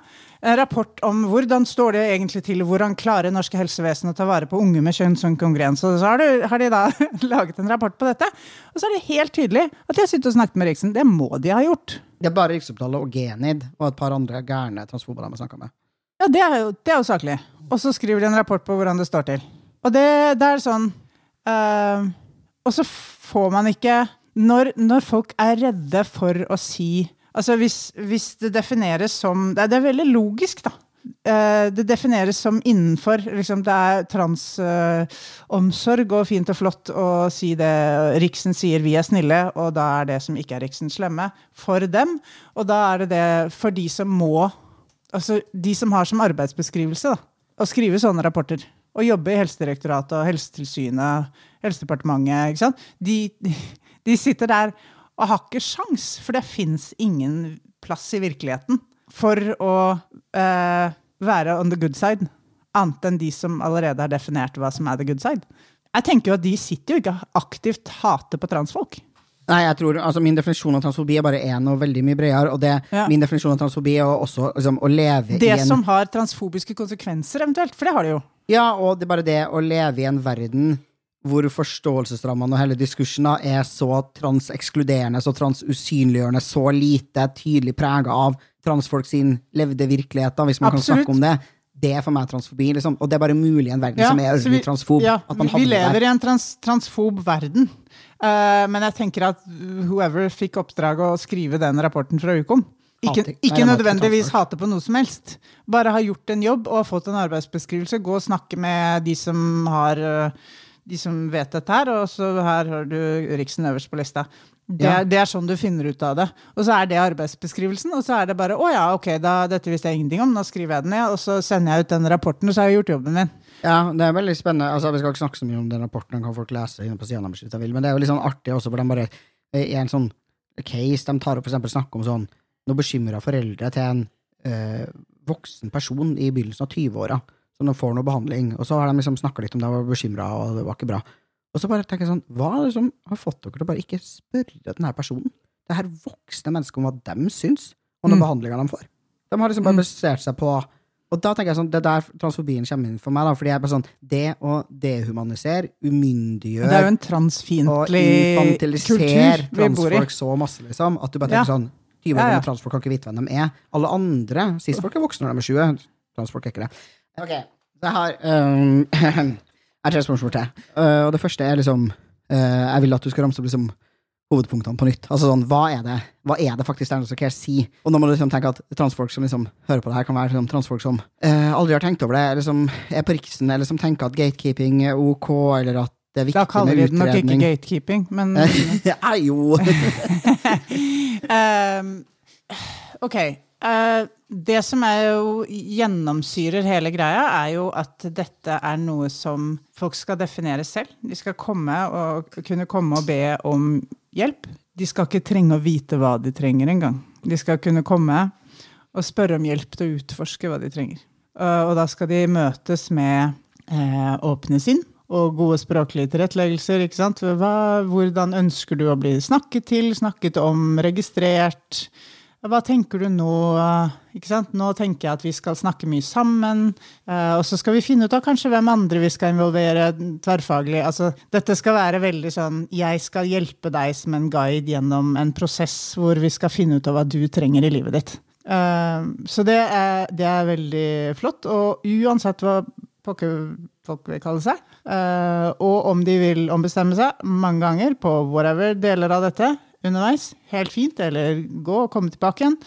En rapport om hvordan står det egentlig til, hvordan klarer norske helsevesen å ta vare på unge med kjønnsinkongruens. Og så har, du, har de da laget en rapport på dette. Og så er det helt tydelig at de har sittet og snakket med Riksen. Det må de ha gjort. Det er bare Riksopptalet og Genid og et par andre gærne transfober de har snakka med. Ja, det er jo, det er jo saklig. Og så skriver de en rapport på hvordan det står til. Og det, det er sånn øh, Og så får man ikke når, når folk er redde for å si Altså hvis, hvis det defineres som Det er, det er veldig logisk, da. Eh, det defineres som innenfor liksom, Det er transomsorg og fint og flott å si det. Riksen sier 'vi er snille', og da er det som ikke er Riksen, slemme for dem. Og da er det det for de som må Altså de som har som arbeidsbeskrivelse da, å skrive sånne rapporter. Og jobbe i Helsedirektoratet og Helsetilsynet, Helsedepartementet. ikke sant? De, de sitter der og har ikke sjans, for det fins ingen plass i virkeligheten for å uh, være on the good side, annet enn de som allerede har definert hva som er the good side. Jeg tenker jo at De sitter jo ikke aktivt hater på transfolk. Nei, jeg tror, altså Min definisjon av transfobi er bare én og veldig mye bredere. Og det, Ja. min definisjon av transfobi er også liksom, å leve i en Det som har transfobiske konsekvenser, eventuelt. For det har det jo. Ja, og det er bare det å leve i en verden hvor forståelsesrammene og hele diskursen da er så transekskluderende, så transusynliggjørende, så lite tydelig prega av transfolk sin levde virkelighet, da, hvis man Absolutt. kan snakke om det. Det er for meg transfobi, liksom. Og det er bare mulig i en verden Ja, som er ørlig transfob. Ja, vi, lever der. i en trans, transfob verden. Uh, men jeg tenker at whoever fikk oppdraget å skrive den rapporten fra Ukom, Ikke, ikke nødvendigvis hate på noe som helst. Bare ha gjort en jobb og fått en arbeidsbeskrivelse. Gå og snakke med de som har øh, De som vet dette her, og så her har du Riksen øverst på lista. Det, Ja. det er sånn du finner ut av det. Og så er det arbeidsbeskrivelsen, og så er det bare å ja, ok, da, dette visste jeg ingenting om, nå skriver jeg den ned, og så sender jeg ut den rapporten, og så har jeg gjort jobben min. Ja, det er veldig spennende. Altså, Vi skal ikke snakke så mye om den rapporten, den kan folk lese inne på siden deres hvis de vil, men det er jo litt sånn artig også, for de bare i en sånn case de tar opp, for eksempel snakker om sånn Nå bekymra foreldre til en øh, voksen person i begynnelsen av 20-åra som de får noe behandling, og så har de liksom snakka litt om det, var bekymra, og det var ikke bra. Og så bare tenker jeg sånn, hva er det som har fått dere til å bare ikke spørre denne personen, det her voksne mennesket, om hva de syns om den Mm. behandlinga de får? De har liksom bare Mm. basert seg på og da tenker jeg sånn, det er der transfobien kommer inn for meg, da, fordi jeg er bare sånn, det å dehumanisere, Det er jo umyndiggjøre en transfiendtlig infantilisere kultur vi bor i. transfolk så masse, liksom, at du bare Ja. tenker sånn, 20 år Ja, ja. gamle transfolk kan ikke vite hvem de er. Alle andre, cis-folk er voksne når de er 20, transfolk er ikke det. Ok, så jeg har, um, jeg har tre spørsmål til. Uh, og det første er liksom, uh, jeg vil at du skal ramse opp liksom hovedpunktene på nytt. Altså sånn, hva er det, hva er det faktisk Ernest Care sier? Og nå må du liksom tenke at transfolk som liksom hører på det her, kan være liksom transfolk som eh, aldri har tenkt over det, eller som er på riksen, eller som tenker at gatekeeping er ok, eller at det er viktig med utredning. Da kaller vi det nok ikke gatekeeping, men ja, jo! um, ok. Eh, det som er jo gjennomsyrer hele greia, er jo at dette er noe som folk skal definere selv. De skal komme og kunne komme og be om hjelp. De skal ikke trenge å vite hva de trenger engang. De skal kunne komme og spørre om hjelp til å utforske hva de trenger. Eh, og da skal de møtes med eh, åpne sinn og gode språklige tilretteleggelser. ikke sant? Hva, hvordan ønsker du å bli snakket til, snakket om, registrert? Hva tenker du nå? Ikke sant? Nå tenker jeg at vi skal snakke mye sammen. eh, og så skal vi finne ut av kanskje hvem andre vi skal involvere tverrfaglig. Altså, dette skal være veldig sånn Jeg skal hjelpe deg som en guide gjennom en prosess hvor vi skal finne ut av hva du trenger i livet ditt. Eh, så det er, det er veldig flott. Og uansett hva pokker folk vil kalle seg, eh, og om de vil ombestemme seg mange ganger på whatever deler av dette underveis, helt fint, eller gå og komme tilbake igjen,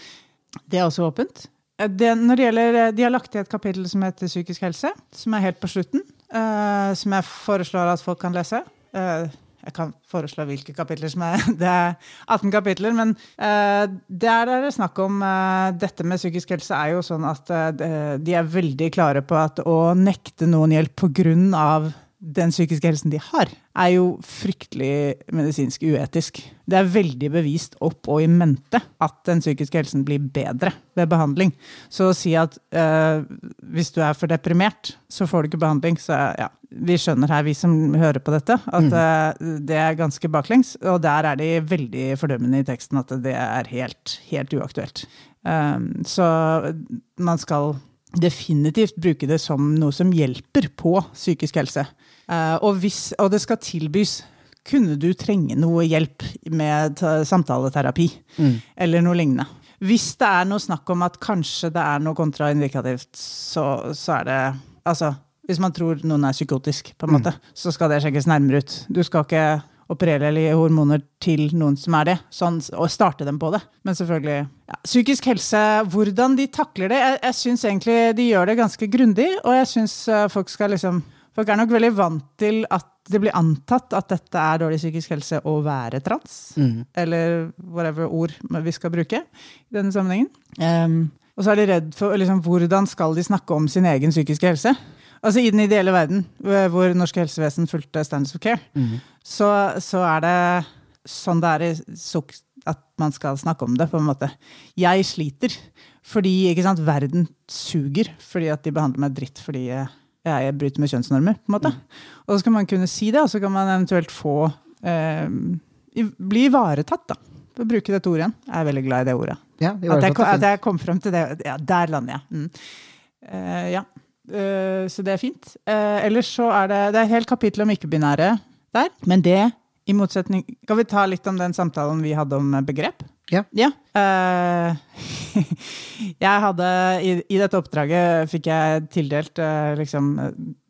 det er også åpent. Eh, Det, når det gjelder, eh, de har lagt i et kapittel som heter psykisk helse, som er helt på slutten, Uh, som jeg foreslår at folk kan lese. Uh, jeg kan foreslå hvilke kapitler som er Det er 18 kapitler, men uh, der er det snakk om uh, Dette med psykisk helse er jo sånn at uh, de er veldig klare på at å nekte noen hjelp av den psykiske helsen de har, er jo fryktelig medisinsk uetisk. Det er veldig bevist opp og i mente at den psykiske helsen blir bedre ved behandling. Så å si at øh, hvis du er for deprimert, så får du ikke behandling, så ja, vi skjønner her, vi som hører på dette, at øh, det er ganske baklengs. Og der er de veldig fordømmende i teksten at det er helt, helt uaktuelt. Um, så man skal definitivt bruke det som noe som hjelper på psykisk helse. Eh, og, hvis, og det skal tilbys kunne du trenge noe hjelp med samtaleterapi samtaleterapi eller noe lignende. Hvis det er noe snakk om at kanskje det er noe kontraindikativt, så, så er det Altså, hvis man tror noen er psykotisk, på en måte, så skal det sjekkes nærmere ut. Du skal ikke operere eller gi hormoner til noen som er det, sånn, og starte dem på det. Men selvfølgelig ja. Psykisk helse, hvordan de takler det Jeg, jeg syns egentlig de gjør det ganske grundig, og jeg syns folk skal liksom Folk er nok veldig vant til at det blir antatt at dette er dårlig psykisk helse å være trans. Eller whatever ord vi skal bruke i denne sammenhengen. Um, og så er de redd for liksom, hvordan skal de snakke om sin egen psykiske helse. Altså I den ideelle verden, hvor norske helsevesen fulgte Standards of Care, så, så er det sånn det er i sukk at man skal snakke om det, på en måte. Jeg sliter fordi ikke sant, verden suger fordi at de behandler meg dritt fordi jeg, jeg bryter med kjønnsnormer. på en måte. Og så skal man kunne si det, og så kan man eventuelt få eh, bli ivaretatt, da. For å bruke dette ordet igjen. Jeg er veldig glad i det ordet. Ja, At jeg, at jeg kom frem til det. Ja, der lander jeg. Mm. Eh, ja. Eh, så det er fint. Eh, ellers så er det, det er et helt kapittel om ikke-binære der. Men det, i motsetning Skal vi ta litt om den samtalen vi hadde om begrep? Ja. Eh, jeg hadde i, I dette oppdraget fikk jeg tildelt uh, liksom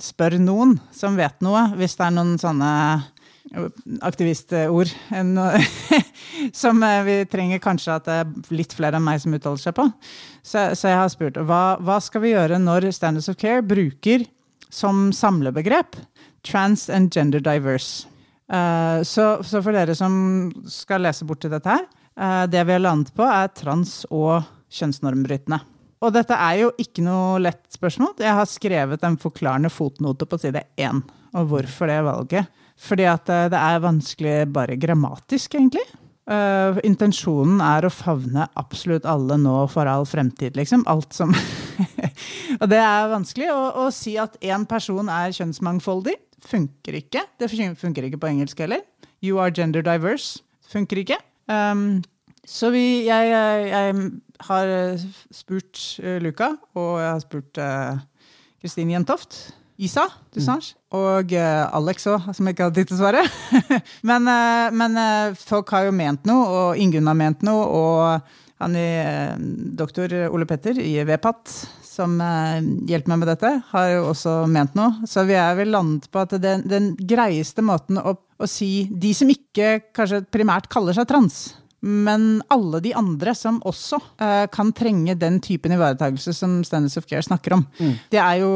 Spør noen som vet noe, hvis det er noen sånne aktivistord som eh, vi trenger kanskje at det er litt flere enn meg som uttaler seg på. Så, så jeg har spurt hva, hva skal vi gjøre når Standards of Care bruker som samlebegrep trans and gender diverse? Uh, så, så, for dere som skal lese bort til dette her, uh, det vi har landet på, er trans og kjønnsnormbrytende. Og dette er jo ikke noe lett spørsmål. Jeg har skrevet en forklarende fotnote på side én. Og hvorfor det valget? Fordi at eh, det er vanskelig bare grammatisk, egentlig. Uh, intensjonen er å favne absolutt alle nå for all fremtid, liksom. Alt som Og det er vanskelig. Å, å si at én person er kjønnsmangfoldig, funker ikke. Det funker ikke på engelsk heller. You are gender diverse. Funker ikke. Um, så vi Jeg, jeg har spurt uh, Luca, og jeg har spurt Kristin uh, Jentoft. Isa Dussange. Mm. Og uh, Alex òg, som ikke hadde tid til å svare. men, uh, men folk har jo ment noe, og Ingunn har ment noe. Og han i doktor Ole Petter i VPAT, som hjelper meg med dette, har jo også ment noe. Så vi er vel landet på at den, den greieste måten å, å si De som ikke kanskje primært kaller seg trans, men alle de andre som også uh, kan trenge den typen ivaretakelse som Standards of Care snakker om. Mm. Det, er jo,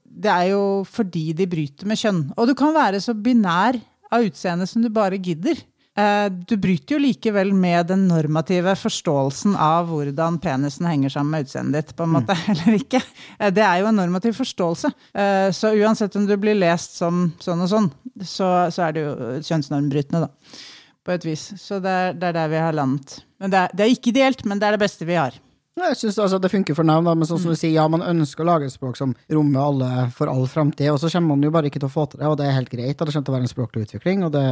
det, er jo, fordi de bryter med kjønn. Og du kan være så binær av utseende som du bare gidder. Uh, du bryter jo likevel med den normative forståelsen av hvordan penisen henger sammen med utseendet ditt, på en måte, mm. eller ikke. Uh, det er jo en normativ forståelse. så uansett om du blir lest som sånn og sånn, så, så er det jo kjønnsnormbrytende, da på et vis. Så det er, det er der vi har landet. Men det er, det er, ikke ideelt, men det er det beste vi har. Jeg syns altså det funker for navn, men sånn som du sier, ja, man ønsker å lage et språk som rommer alle for all framtid, og så kommer man jo bare ikke til å få til det, og det er helt greit, og det kommer til å være en språklig utvikling, og det,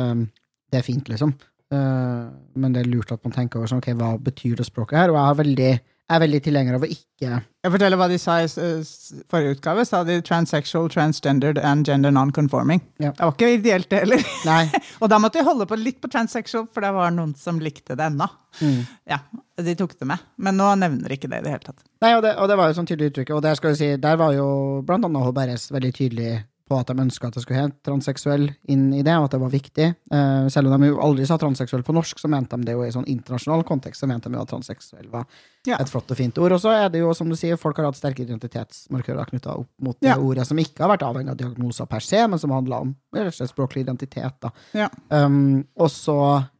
det er fint, liksom. Uh, men det er lurt at man tenker over sånn, ok, hva betyr det språket her, og jeg er veldig er veldig tilhenger av å ikke Jeg forteller hva de sa i forrige utgave. Sa de transsexual, transgendered and gender non-conforming. Ja. Det var ikke ideelt, det heller. og da måtte jeg holde på litt på transsexual, for det var noen som likte det ennå. Mm. Ja, de tok det med. Men nå nevner de ikke det i det hele tatt. Nei, og det, og det var jo sånn tydelig uttrykk, og der, skal vi si, der var jo blant annet HBRS veldig tydelig på at de ønska at det skulle hete transseksuell inn i det, og at det var viktig. Uh, selv om de jo aldri sa transseksuell på norsk, så mente de det jo i sånn internasjonal kontekst. så mente de jo at transseksuell var ja. et flott og fint ord. Og så er det jo, som du sier, folk har hatt sterke identitetsmarkører knytta opp mot det ordet, som ikke har vært avhengig av diagnoser per se, men som handla om språklig identitet. da. Ja. Um, og så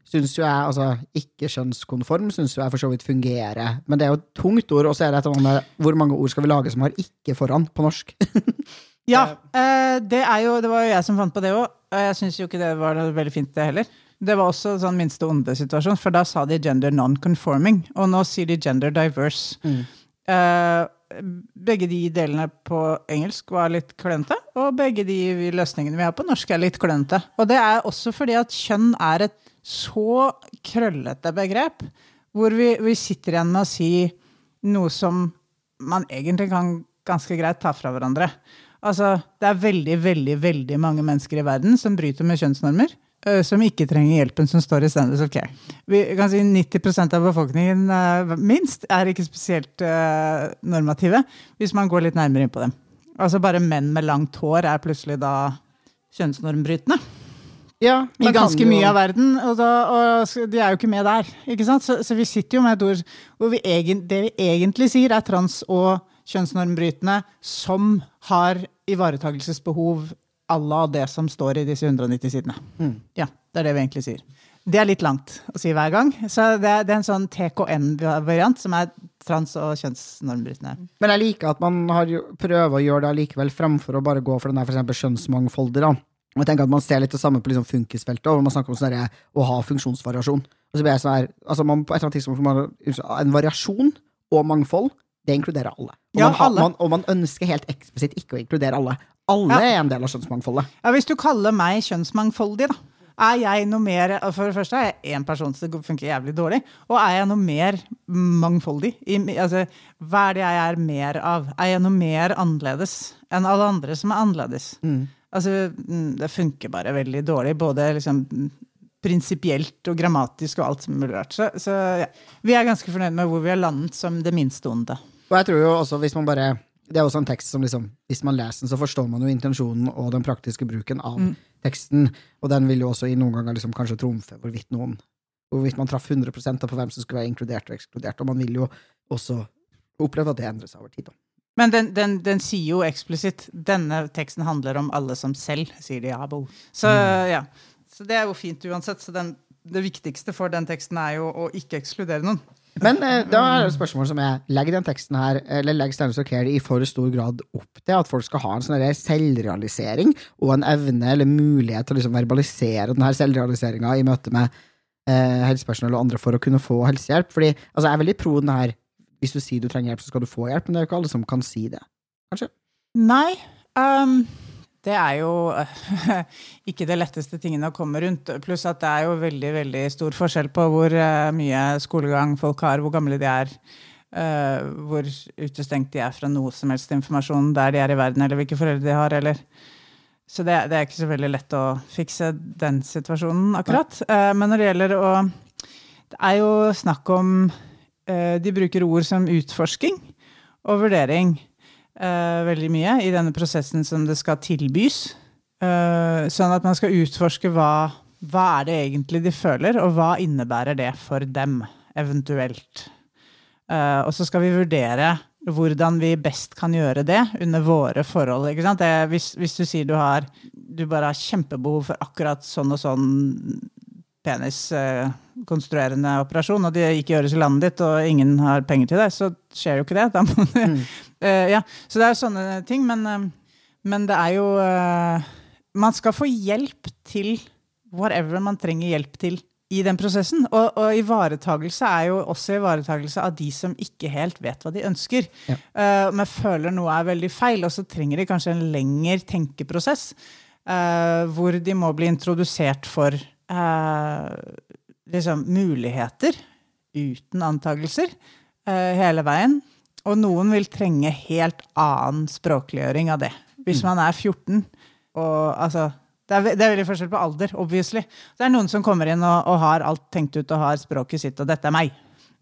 syns jo jeg, altså ikke-kjønnskonform syns jo jeg for så vidt fungerer. Men det er jo et tungt ord, og så er det et eller annet hvor mange ord skal vi lage som har ikke foran på norsk? Ja, eh, det, er jo, det var jo jeg som fant på det òg. Jeg syns jo ikke det var veldig fint, det heller. Det var også sånn minste onde-situasjon, for da sa de gender non-conforming. Og nå sier de gender diverse. Mm. Eh, begge de delene på engelsk var litt klønete, og begge de løsningene vi har på norsk, er litt klønete. Og det er også fordi at kjønn er et så krøllete begrep, hvor vi, vi sitter igjen med å si noe som man egentlig kan ganske greit ta fra hverandre. Altså, det er veldig, veldig veldig mange mennesker i verden som bryter med kjønnsnormer. Uh, som ikke trenger hjelpen som står i Standards of Care. Vi kan si 90% av befolkningen uh, minst er ikke spesielt uh, normative, hvis man går litt nærmere inn på dem. Altså Bare menn med langt hår er plutselig da kjønnsnormbrytende. Ja, I ganske mye av verden, og, da, og, de er jo ikke med der. ikke sant? Så, så vi sitter jo med et ord hvor vi egen, det vi egentlig sier, er trans og kjønnsnormbrytende som har ivaretakelsesbehov à la det som står i disse 190 sidene. Mm. Ja, det er det vi egentlig sier. Det er litt langt å si hver gang. Så det er, det er en sånn TKN-variant som er trans- og kjønnsnormbrytende. Men jeg liker at man har prøver å gjøre det allikevel, fremfor å bare gå for den der for kjønnsmangfoldet. da. Og jeg tenker at Man ser litt det samme på liksom funkisfeltet, hvor man snakker om sånn å ha funksjonsvariasjon. Og så blir jeg sånn her, altså man På et eller annet tidspunkt man en variasjon og mangfold det inkluderer alle. Og, ja, man, alle. Man, og man ønsker helt eksplisitt ikke å inkludere alle. Alle ja. er en del av kjønnsmangfoldet. Ja, Hvis du kaller meg kjønnsmangfoldig, da. Er jeg noe mer For det første er jeg én person, så det funker jævlig dårlig. Og er jeg noe mer mangfoldig? I, altså, hva er det jeg er mer av? Er jeg noe mer annerledes enn alle andre som er annerledes? Mm. Altså, mm, det funker bare veldig dårlig. Både liksom prinsipielt og grammatisk og alt som mulig rart. Så, så ja. vi er ganske fornøyd med hvor vi har landet som det minste onde. Og jeg tror jo også, hvis man bare det er også en tekst som liksom, Hvis man leser den, så forstår man jo intensjonen og den praktiske bruken av mm. teksten, og den vil jo også i noen ganger liksom kanskje trumfe hvorvidt noen Hvorvidt man traff 100% på hvem som skulle være inkludert og ekskludert, og man vil jo også oppleve at det endrer seg over tid. da. Men den, den, den sier jo eksplisitt denne teksten handler om alle som selv, sier Diabo. Så ja, så det er jo fint uansett. Så den, det viktigste for den teksten er jo å ikke ekskludere noen. Men eh, da er det et spørsmål som er legger den teksten her, eller legger og Carey i for stor grad opp til at folk skal ha en sånn selvrealisering og en evne eller mulighet til å liksom verbalisere denne selvrealiseringa i møte med eh, helsepersonell og andre for å kunne få helsehjelp? Fordi altså, jeg er veldig pro den her hvis du sier du trenger hjelp, så skal du få hjelp, men det er jo ikke alle som kan si det. Kanskje? Nei. Um, det er jo ikke det letteste tingene å komme rundt. Pluss at det er jo veldig veldig stor forskjell på hvor uh, mye skolegang folk har, hvor gamle de er, uh, hvor utestengt de er fra noe som helst informasjon der de er i verden, eller hvilke foreldre de har, eller Så det, det er ikke så veldig lett å fikse den situasjonen, akkurat. Men når det gjelder å Det er jo snakk om De bruker ord som utforsking og vurdering uh, veldig mye i denne prosessen som det skal tilbys. Uh, sånn at man skal utforske hva, hva er det egentlig de føler, og hva innebærer det for dem, eventuelt. Uh, og så skal vi vurdere hvordan vi best kan gjøre det under våre forhold. Det, hvis, hvis, du sier du har du bare har kjempebehov for akkurat sånn og sånn peniskonstruerende operasjon, og det ikke gjøres i landet ditt, og ingen har penger til det, så skjer jo ikke det. Da må du, mm. Uh, ja, så det er jo sånne ting. Men, uh, men det er jo uh, Man skal få hjelp til whatever man trenger hjelp til i den prosessen. Og, og ivaretagelse er jo også ivaretagelse av de som ikke helt vet hva de ønsker. Ja. men føler noe er veldig feil, og så trenger de kanskje en lengre tenkeprosess. hvor de må bli introdusert for liksom, muligheter uten antagelser hele veien. Og noen vil trenge helt annen språkliggjøring av det. Hvis mm. man er 14 og altså det er, det er, veldig forskjell på alder, obviously. Det er noen som kommer inn og, og, har alt tenkt ut og har språket sitt, og 'dette er meg'.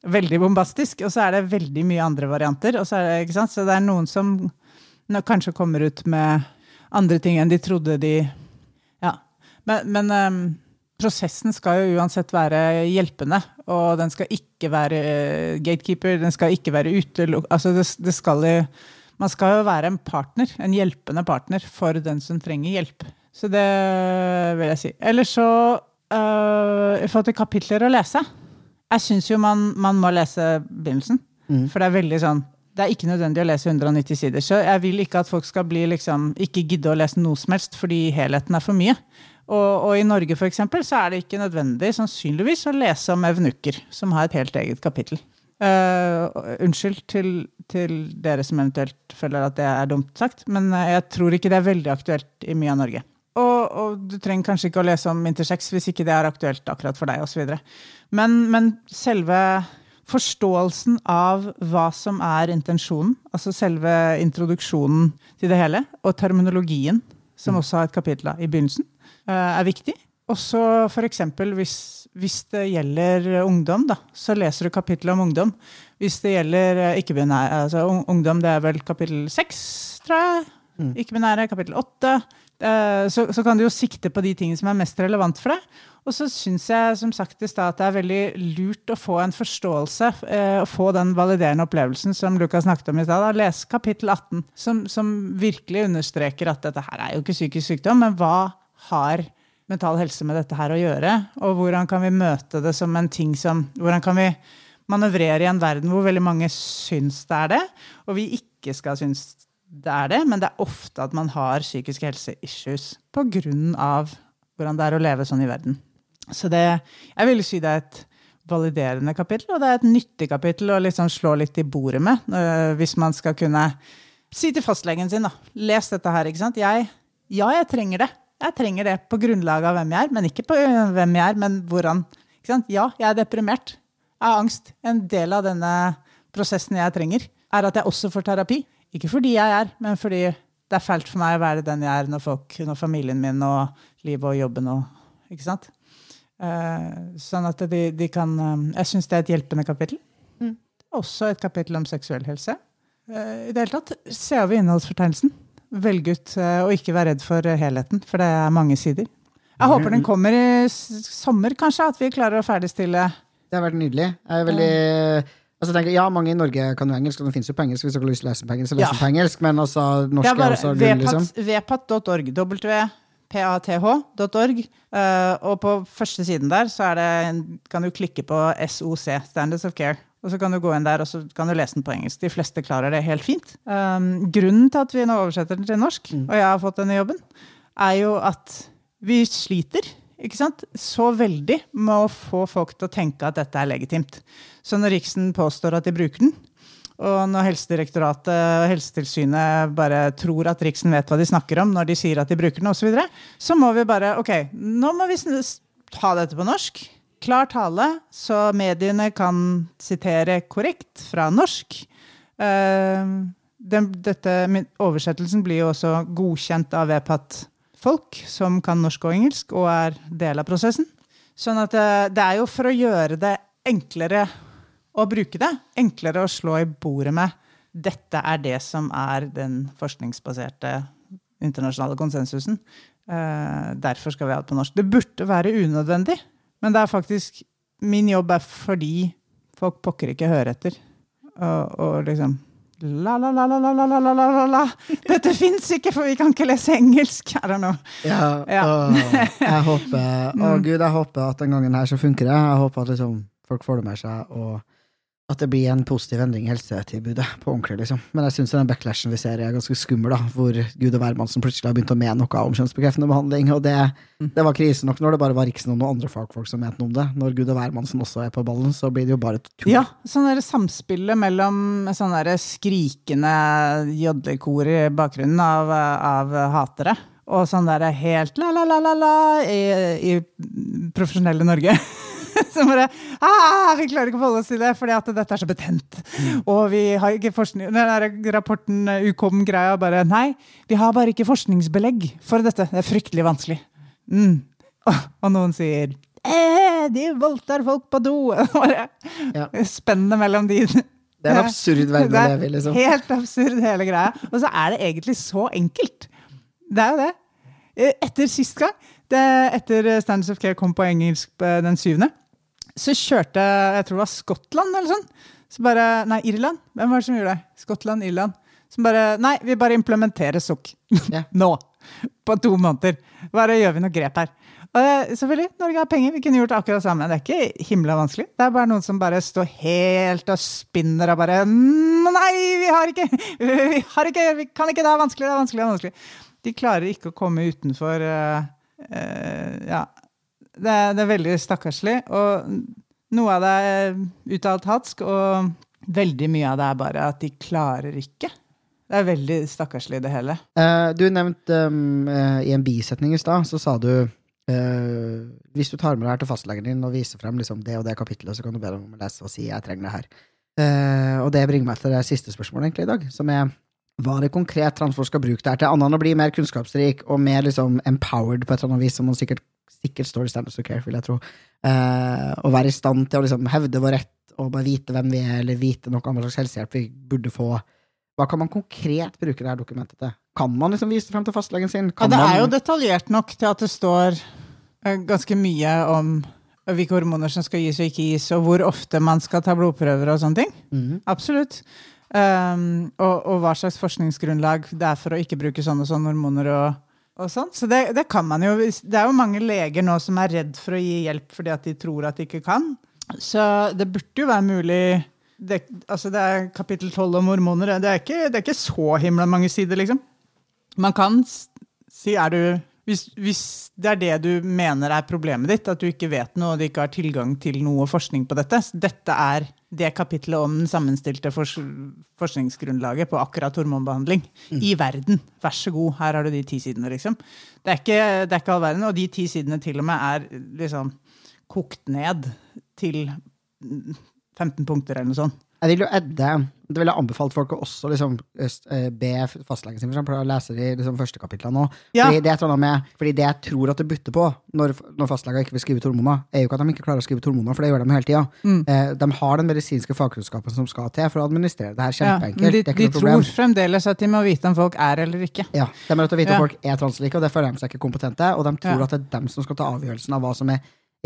Veldig bombastisk. Og så er det veldig mye andre varianter. Og så, er det, så det er noen som kanskje kommer ut med andre ting enn de trodde de Ja. Men, men um, prosessen skal jo uansett være hjelpende, og den skal ikke være eh, gatekeeper, den skal ikke være utelukket altså det, det skal jo, Man skal jo være en partner, en hjelpende partner, for den som trenger hjelp. Så det vil jeg si. Eller så øh, I forhold til kapitler å lese Jeg syns jo man, man, må lese begynnelsen. Mm. For det er veldig sånn det er ikke nødvendig å lese 190 sider. Så jeg vil ikke at folk skal bli liksom, ikke gidde å lese noe som helst fordi helheten er for mye. Og, og, i Norge for eksempel, så er det ikke nødvendig sannsynligvis å lese om evnukker, som har et helt eget kapittel. Uh, unnskyld til, til, dere som eventuelt føler at det er dumt sagt, men uh, jeg tror ikke det er veldig aktuelt i mye av Norge. Og, og, du trenger kanskje ikke å lese om intersex hvis ikke det er aktuelt akkurat for deg osv. Men, men selve forståelsen av hva som er intensjonen, altså selve introduksjonen til det hele, og terminologien, som mm. også har et kapittel i begynnelsen, Eh, er viktig. Og så f.eks. Hvis, hvis det gjelder ungdom, da, så leser du kapittelet om ungdom. Hvis det gjelder eh, ikke-binære altså Ungdom, det er vel kapittel seks, tror jeg. Mm. Ikke-binære, kapittel åtte. Eh, så, så, kan du jo sikte på de tingene som er mest relevant for deg. Og så syns jeg som sagt i sted, at det er veldig lurt å få en forståelse, å og få den validerende opplevelsen som Lukas snakket om i stad. Lese kapittel 18, som, som virkelig understreker at dette her er jo ikke psykisk sykdom, men hva har mental helse med dette her å gjøre? Og hvordan kan vi møte det som en ting som Hvordan kan vi manøvrere i en verden hvor veldig mange syns det er det, og vi ikke skal synes det er det, men det er ofte at man har psykiske helseissues pga. hvordan det er å leve sånn i verden. Så det, jeg vil si det er et validerende kapittel, og det er et nyttig kapittel å liksom slå litt i bordet med. Øh, hvis man skal kunne si til fastlegen sin, da. Les dette her, ikke sant. Jeg, ja, jeg trenger det. Jeg trenger det på grunnlag av hvem jeg er, men ikke på øh, hvem jeg er, men hvordan. Ja, jeg er deprimert. Jeg har angst. En del av denne prosessen jeg trenger, er at jeg også får terapi. Ikke fordi jeg er, men fordi det er fælt for meg å være den jeg er når folk, når familien min og livet og jobben og Ikke sant? Uh, sånn at de, de kan um, Jeg syns det er et hjelpende kapittel. Mm. Også et kapittel om seksuell helse. Uh, I det hele tatt, ser vi innholdsfortegnelsen. Velge ut eh, og ikke være redd for helheten, for det er mange sider. Jeg håper den kommer i sommer, kanskje, at vi klarer å ferdigstille Det har vært nydelig. Jeg er veldig Altså, tenker, ja, mange i Norge kan jo engelsk, og det finnes jo på engelsk hvis dere har lyst til å lese på engelsk. Så Ja. på engelsk, men altså, norsk er, er, er også gull, liksom. vpat.org. wpath.org. eh, og på første siden der så er det, kan du klikke på SOC, Standards of Care. Og så kan du gå inn der og så kan du lese den på engelsk. De fleste klarer det helt fint. Um, grunnen til at vi nå oversetter den til norsk, og jeg har fått denne jobben, er jo at vi sliter. Ikke sant? Så veldig med å få folk til å tenke at dette er legitimt. Så når Riksen påstår at de bruker den, og når Helsedirektoratet og Helsetilsynet bare tror at Riksen vet hva de snakker om når de sier at de bruker den, osv., så, videre, så må vi bare Ok, nå må vi ta dette på norsk. Klar tale, så mediene kan sitere korrekt fra norsk. Eh, den, dette, oversettelsen blir jo også godkjent av VPAT-folk som kan norsk og engelsk, og er del av prosessen. Sånn at eh, det er jo for å gjøre det enklere å bruke det. Enklere å slå i bordet med. Dette er det som er den forskningsbaserte internasjonale konsensusen. Eh, derfor skal vi ha det på norsk. Det burde være unødvendig, men det er faktisk Min jobb er fordi folk pokker ikke hører etter. Og, og liksom La, la, la, la, la, la, la, la, la. Dette fins ikke, for vi kan ikke lese engelsk! I don't know. Ja, Ja. Å, jeg håper Å gud, jeg håper at den gangen her så funker det. Jeg håper at liksom folk får det med seg, og at det blir en positiv endring i helsetilbudet på ordentlig, liksom. Men jeg syns den backlashen vi ser er ganske skummel, da, hvor Gud og hvermannsen plutselig har begynt å mene noe om kjønnsbekreftende behandling, og det, det var krise nok når det bare var Riksen og noen andre fagfolk som mente noe om det. Når Gud og hvermannsen også er på ballen, så blir det jo bare tull. Ja, sånn der samspillet mellom sånn der skrikende jodlekor i bakgrunnen av, av hatere, og sånn der helt la-la-la-la-la i, i profesjonelle Norge. Som bare ah, Vi klarer ikke å forholde oss til det, fordi at dette er så betent. Og vi har ikke forskning... Den rapporten eh, Ukom-greia bare Nei, vi har bare ikke forskningsbelegg for dette. Det er fryktelig vanskelig. Mm. Og, og noen sier eh, de voldtar folk på do. Bare Ja. Spennet mellom de. Det er en absurd verden å Det leve i, liksom. Helt absurd, hele greia. Og så er det egentlig så enkelt. Det er jo det. Eh, Etter sist gang, det, etter Standards of Care kom på engelsk den syvende, så kjørte jeg tror det var Skottland eller sånn. Så bare, Nei, Irland. Hvem var det som gjorde det? Skottland, Irland. Som bare Nei, vi bare implementerer sukk. Ja. Nå. På to måneder. Bare gjør vi noe grep her. Og selvfølgelig, Norge har penger. Vi kunne gjort akkurat det samme. Det er ikke himla vanskelig. Det er bare noen som bare står helt og spinner og bare Nei, vi har ikke! Vi, har ikke, vi kan ikke! Det er vanskelig, det er vanskelig. det er vanskelig. De klarer ikke å komme utenfor uh, uh, Ja. Det er, det er veldig stakkarslig. Og noe av det er uttalt hatsk, og veldig mye av det er bare at de klarer ikke. Det er veldig stakkarslig, det hele. Eh, du nevnte um, eh, i en bisetning i stad, så sa du uh, hvis du tar med det her til fastlegen din og viser frem liksom, det og det kapittelet, så kan du be dem om å lese og si 'jeg trenger det her'. Og det bringer meg til det siste spørsmålet egentlig i dag, som er hva er det konkret transfolk skal bruke det her til, annet enn å bli mer kunnskapsrik og mer liksom empowered på et eller annet vis, som man sikkert, sikkert står i Standards of Care, vil jeg tro, eh, å være i stand til å liksom hevde vår rett og bare vite hvem vi er, eller vite noe om hva slags helsehjelp vi burde få. Hva kan man konkret bruke det her dokumentet til? Kan man liksom vise det frem til fastlegen sin? Ja, det er jo detaljert nok til at det står eh, ganske mye om hvilke hormoner som skal gis og ikke gis, og hvor ofte man skal ta blodprøver og sånne ting. Mhm. Absolutt. Um, og, og hva slags forskningsgrunnlag det er for å ikke bruke sånne og sånne hormoner. og, og sånt. Så det, det kan man jo. Det er jo mange leger nå som er redd for å gi hjelp fordi at de tror at de ikke kan. Så det burde jo være mulig det, altså det er kapittel 12 om hormoner. Det er, ikke, det er ikke så himla mange sider, liksom. Man kan si er du hvis, hvis det er det du mener er problemet ditt, at du ikke vet noe og du ikke har tilgang til noe forskning på dette, dette er det kapittelet om den sammenstilte forskningsgrunnlaget på akkurat hormonbehandling i verden. Vær så god, her har du de ti sidene, liksom. Det er ikke, det er ikke all verden, og de ti sidene til og med er liksom kokt ned til 15 punkter eller noe sånt. Jeg vil jo edde Det ville jeg anbefalt folk å også liksom, eh, be fastlegen sin for eksempel, å lese de liksom, første kapitlene nå. Ja. Fordi, det med, fordi det jeg tror at det butter på når, når fastleger ikke vil skrive ut hormoner, er jo ikke at de ikke klarer å skrive ut hormoner, for det gjør de hele tida. Mm. Eh, de har den medisinske fagkunnskapen som skal til for å administrere det her kjempeenkelt. Ja, de, de problem. tror fremdeles at de må vite om folk er eller ikke. Ja, De må vite om Ja. folk er translike, og det føler de seg ikke kompetente. Og de tror at det er dem som skal ta avgjørelsen av hva som er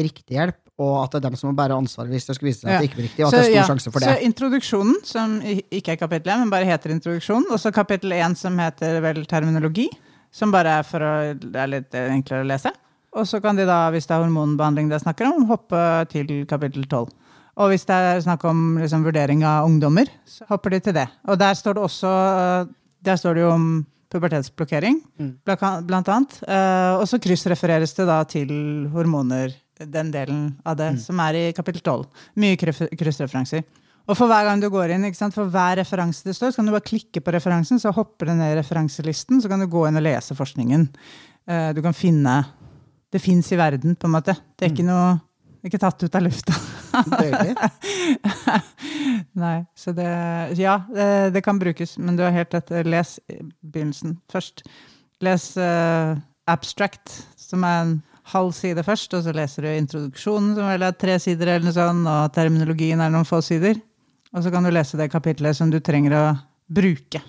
riktig hjelp, og at det er dem som må bære ansvaret hvis det skal vise seg at det ikke blir riktig, og at det er ja, stor sjanse for det. så introduksjonen, som ikke er kapittel 1, men bare heter introduksjon, og så kapittel 1 som heter vel terminologi, som bare er for å det er litt enklere å lese. Og så kan de da, hvis det er hormonbehandling det er snakker om, hoppe til kapittel 12. Og hvis det er snakk om liksom, vurdering av ungdommer, så hopper de til det. Og der står det også der står det jo om pubertetsblokkering, Mm. blant blant annet. Eh, og så kryssrefereres det da til hormoner, den delen av det Mm. som er i kapittel 12. Mye kryssreferanser. Og for hver gang du går inn, for hver referanse det står, så kan du bare klikke på referansen, så hopper det ned i referanselisten, så kan du gå inn og lese forskningen. Eh, du kan finne Det fins i verden, på en måte. Det er ikke noe ikke tatt ut av lufta. Nei, så det Ja, det, det kan brukes, men du har helt rett. Les begynnelsen først. Les uh, abstract, som er en halv side først, og så leser du introduksjonen, som vel er tre sider, eller noe sånt, og terminologien er noen få sider. Og så kan du lese det kapitlet som du trenger å bruke.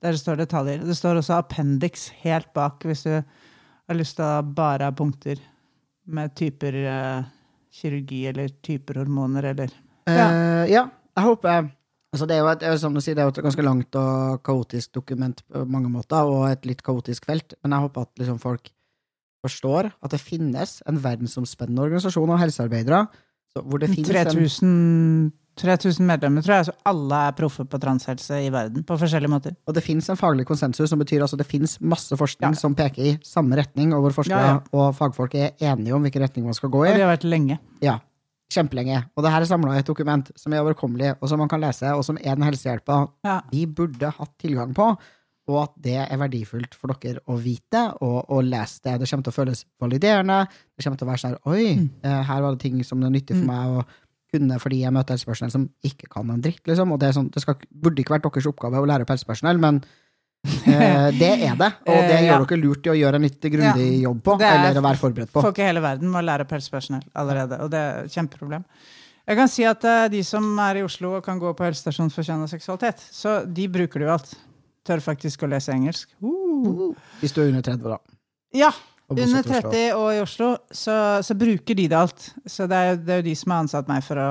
Der står detaljer. Det står også appendix helt bak, hvis du har lyst til å bare ha punkter med typer eh, kirurgi eller typer hormoner eller Eh, ja, jeg håper altså det, er jo et, som du sier, det er jo et ganske langt og kaotisk dokument på mange måter, og et litt kaotisk felt, men jeg håper at liksom folk forstår at det finnes en verdensomspennende organisasjon av helsearbeidere hvor det finnes 3000, 3000 medlemmer, tror jeg, så alle er proffe på transhelse i verden. På forskjellige måter. Og det finnes en faglig konsensus som betyr altså det finnes masse forskning Ja. som peker i samme retning, og hvor forskere Ja, ja. og fagfolk er enige om hvilken retning man skal gå i. Og det har vært lenge. Ja, kjempelenge. Og det her er samla i et dokument som er overkommelig, og som man kan lese, og som er den helsehjelpa vi burde hatt tilgang på, og at det er verdifullt for dere å vite og, og lese det. Det kommer til å føles validerende. Det kommer til å være sånn Oi, Mm. eh, her var det ting som det er nyttig for meg å kunne fordi jeg møter helsepersonell som ikke kan en dritt, liksom. Og det, er sånn, det skal, burde ikke vært deres oppgave å lære opp helsepersonell, men eh, det er det. Og det Eh, gjør ja. dere lurt i å gjøre en litt grundig jobb på, er- eller å være forberedt på. Folk i hele verden må lære opp helsepersonell allerede, og det er et kjempeproblem. Jeg kan si at eh, de som er i Oslo og kan gå på helsestasjon for kjønn og seksualitet, så de bruker det jo alt. Tør faktisk å lese engelsk. Uh. Hvis du er under 30, da. Ja, under 30 og i Oslo, så, så bruker de det alt. Så det er, det er jo de som har ansatt meg for å,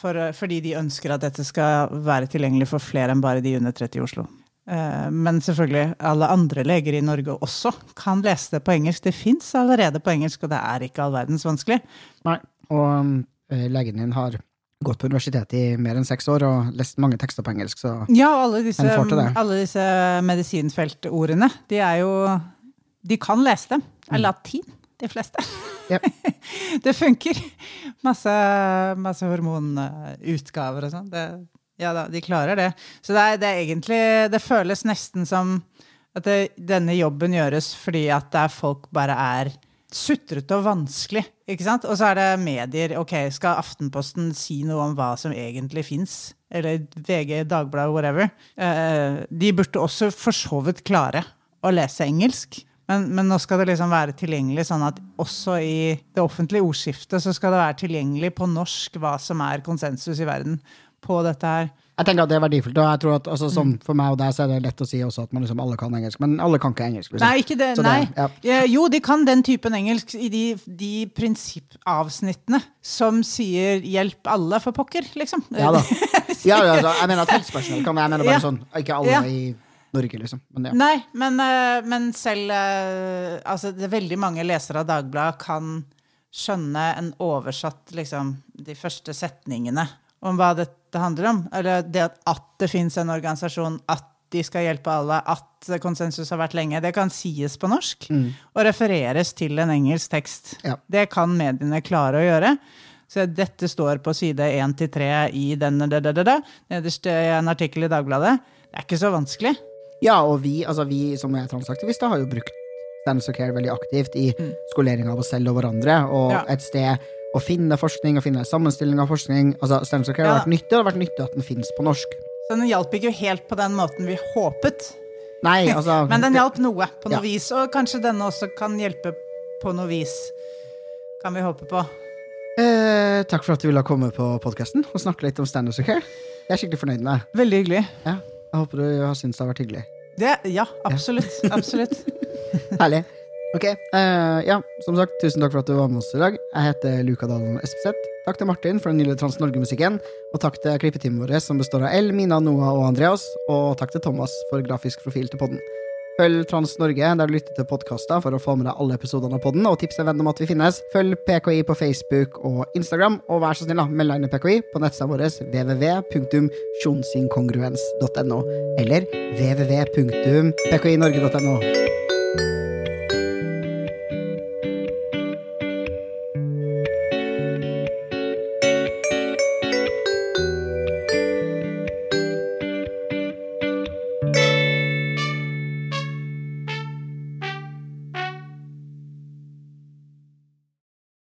for, fordi de ønsker at dette skal være tilgjengelig for flere enn bare de under 30 i Oslo. Eh, Men selvfølgelig, alle andre leger i Norge også kan lese det på engelsk. Det fins allerede på engelsk, og det er ikke all verdens vanskelig. Nei. Og um, legen din har gått på universitetet i mer enn seks år og lest mange tekster på engelsk, så Ja, alle disse, alle disse medisinfeltordene, de er jo De kan lese dem. Det er latin, de fleste. Yep. det funker. Masse, masse hormonutgaver og sånn. Ja da, de klarer det. Så det er, det er egentlig Det føles nesten som at det, denne jobben gjøres fordi at det folk bare er sutrete og vanskelig. ikke sant? Og så er det medier. Ok, Skal Aftenposten si noe om hva som egentlig fins? Eller VG, Dagbladet, whatever. Eh, de burde også for så vidt klare å lese engelsk. Men, men nå skal det liksom være tilgjengelig sånn at også i det offentlige ordskiftet så skal det være tilgjengelig på norsk hva som er konsensus i verden på dette her. Jeg tenker at det er verdifullt. Og jeg tror at altså, sånn, For meg og deg så er det lett å si også at man liksom alle kan engelsk, men alle kan ikke engelsk. Liksom. Nei, ikke det. Det- nei. ja. Jo, de kan den typen engelsk i de, de prinsippavsnittene som sier 'hjelp alle for pokker', liksom. Ja da. Ja, ja, altså, jeg mener at helsepersonell kan Jeg mener bare sånn Ikke alle i Norge, liksom. Men ja. Nei, men, eh, men selv eh, Altså, det er veldig mange lesere av Dagbladet kan skjønne en oversatt liksom, de første setningene om hva dette handler om. Eller det at, at det fins en organisasjon, at de skal hjelpe alle, at konsensus har vært lenge. Det kan sies på norsk og refereres til en engelsk tekst. Ja. Det kan mediene klare å gjøre. Så dette står på side 1-3 i da, nederst i en artikkel i Dagbladet. Det er ikke så vanskelig. ja, og vi, altså, vi som er transaktivister, har jo brukt Stands Care veldig aktivt i Mm. skolering av oss selv og hverandre, og Ja. et sted å finne forskning og finne sammenstilling av forskning. Altså, Standard Care har vært nyttig, og det har vært nyttig at den finnes på norsk. Så den hjalp ikke helt på den måten vi håpet. Nei, altså Men den hjalp noe, på noe Ja. vis. Og kanskje denne også kan hjelpe på noe vis. Kan vi håpe på. eh, Takk for at du ville komme på podkasten og snakke litt om Standards of Care. Jeg er skikkelig fornøyd med deg. Veldig hyggelig. Ja, jeg håper du har syntes det har vært hyggelig. Det, ja, absolutt. Absolutt. Herlig. Ok, uh, ja, som sagt, tusen takk for at du var med oss i dag. Jeg heter Luka Dalen Espeseth. Takk til Martin for den nye Trans Norge-musikken. Og takk til klippeteamet vårt, som består av El, Mina, Noah og Andreas. Og takk til Thomas for grafisk profil til podden. Følg Trans Norge der du lytter til podkaster for å få med deg alle episodene av podden, og tips en venn om at vi finnes. Følg PKI på Facebook og Instagram, og vær så snill, meld deg inn i PKI på nettsida vår www.sjonsinkongruens.no, eller www.pkinorge.no.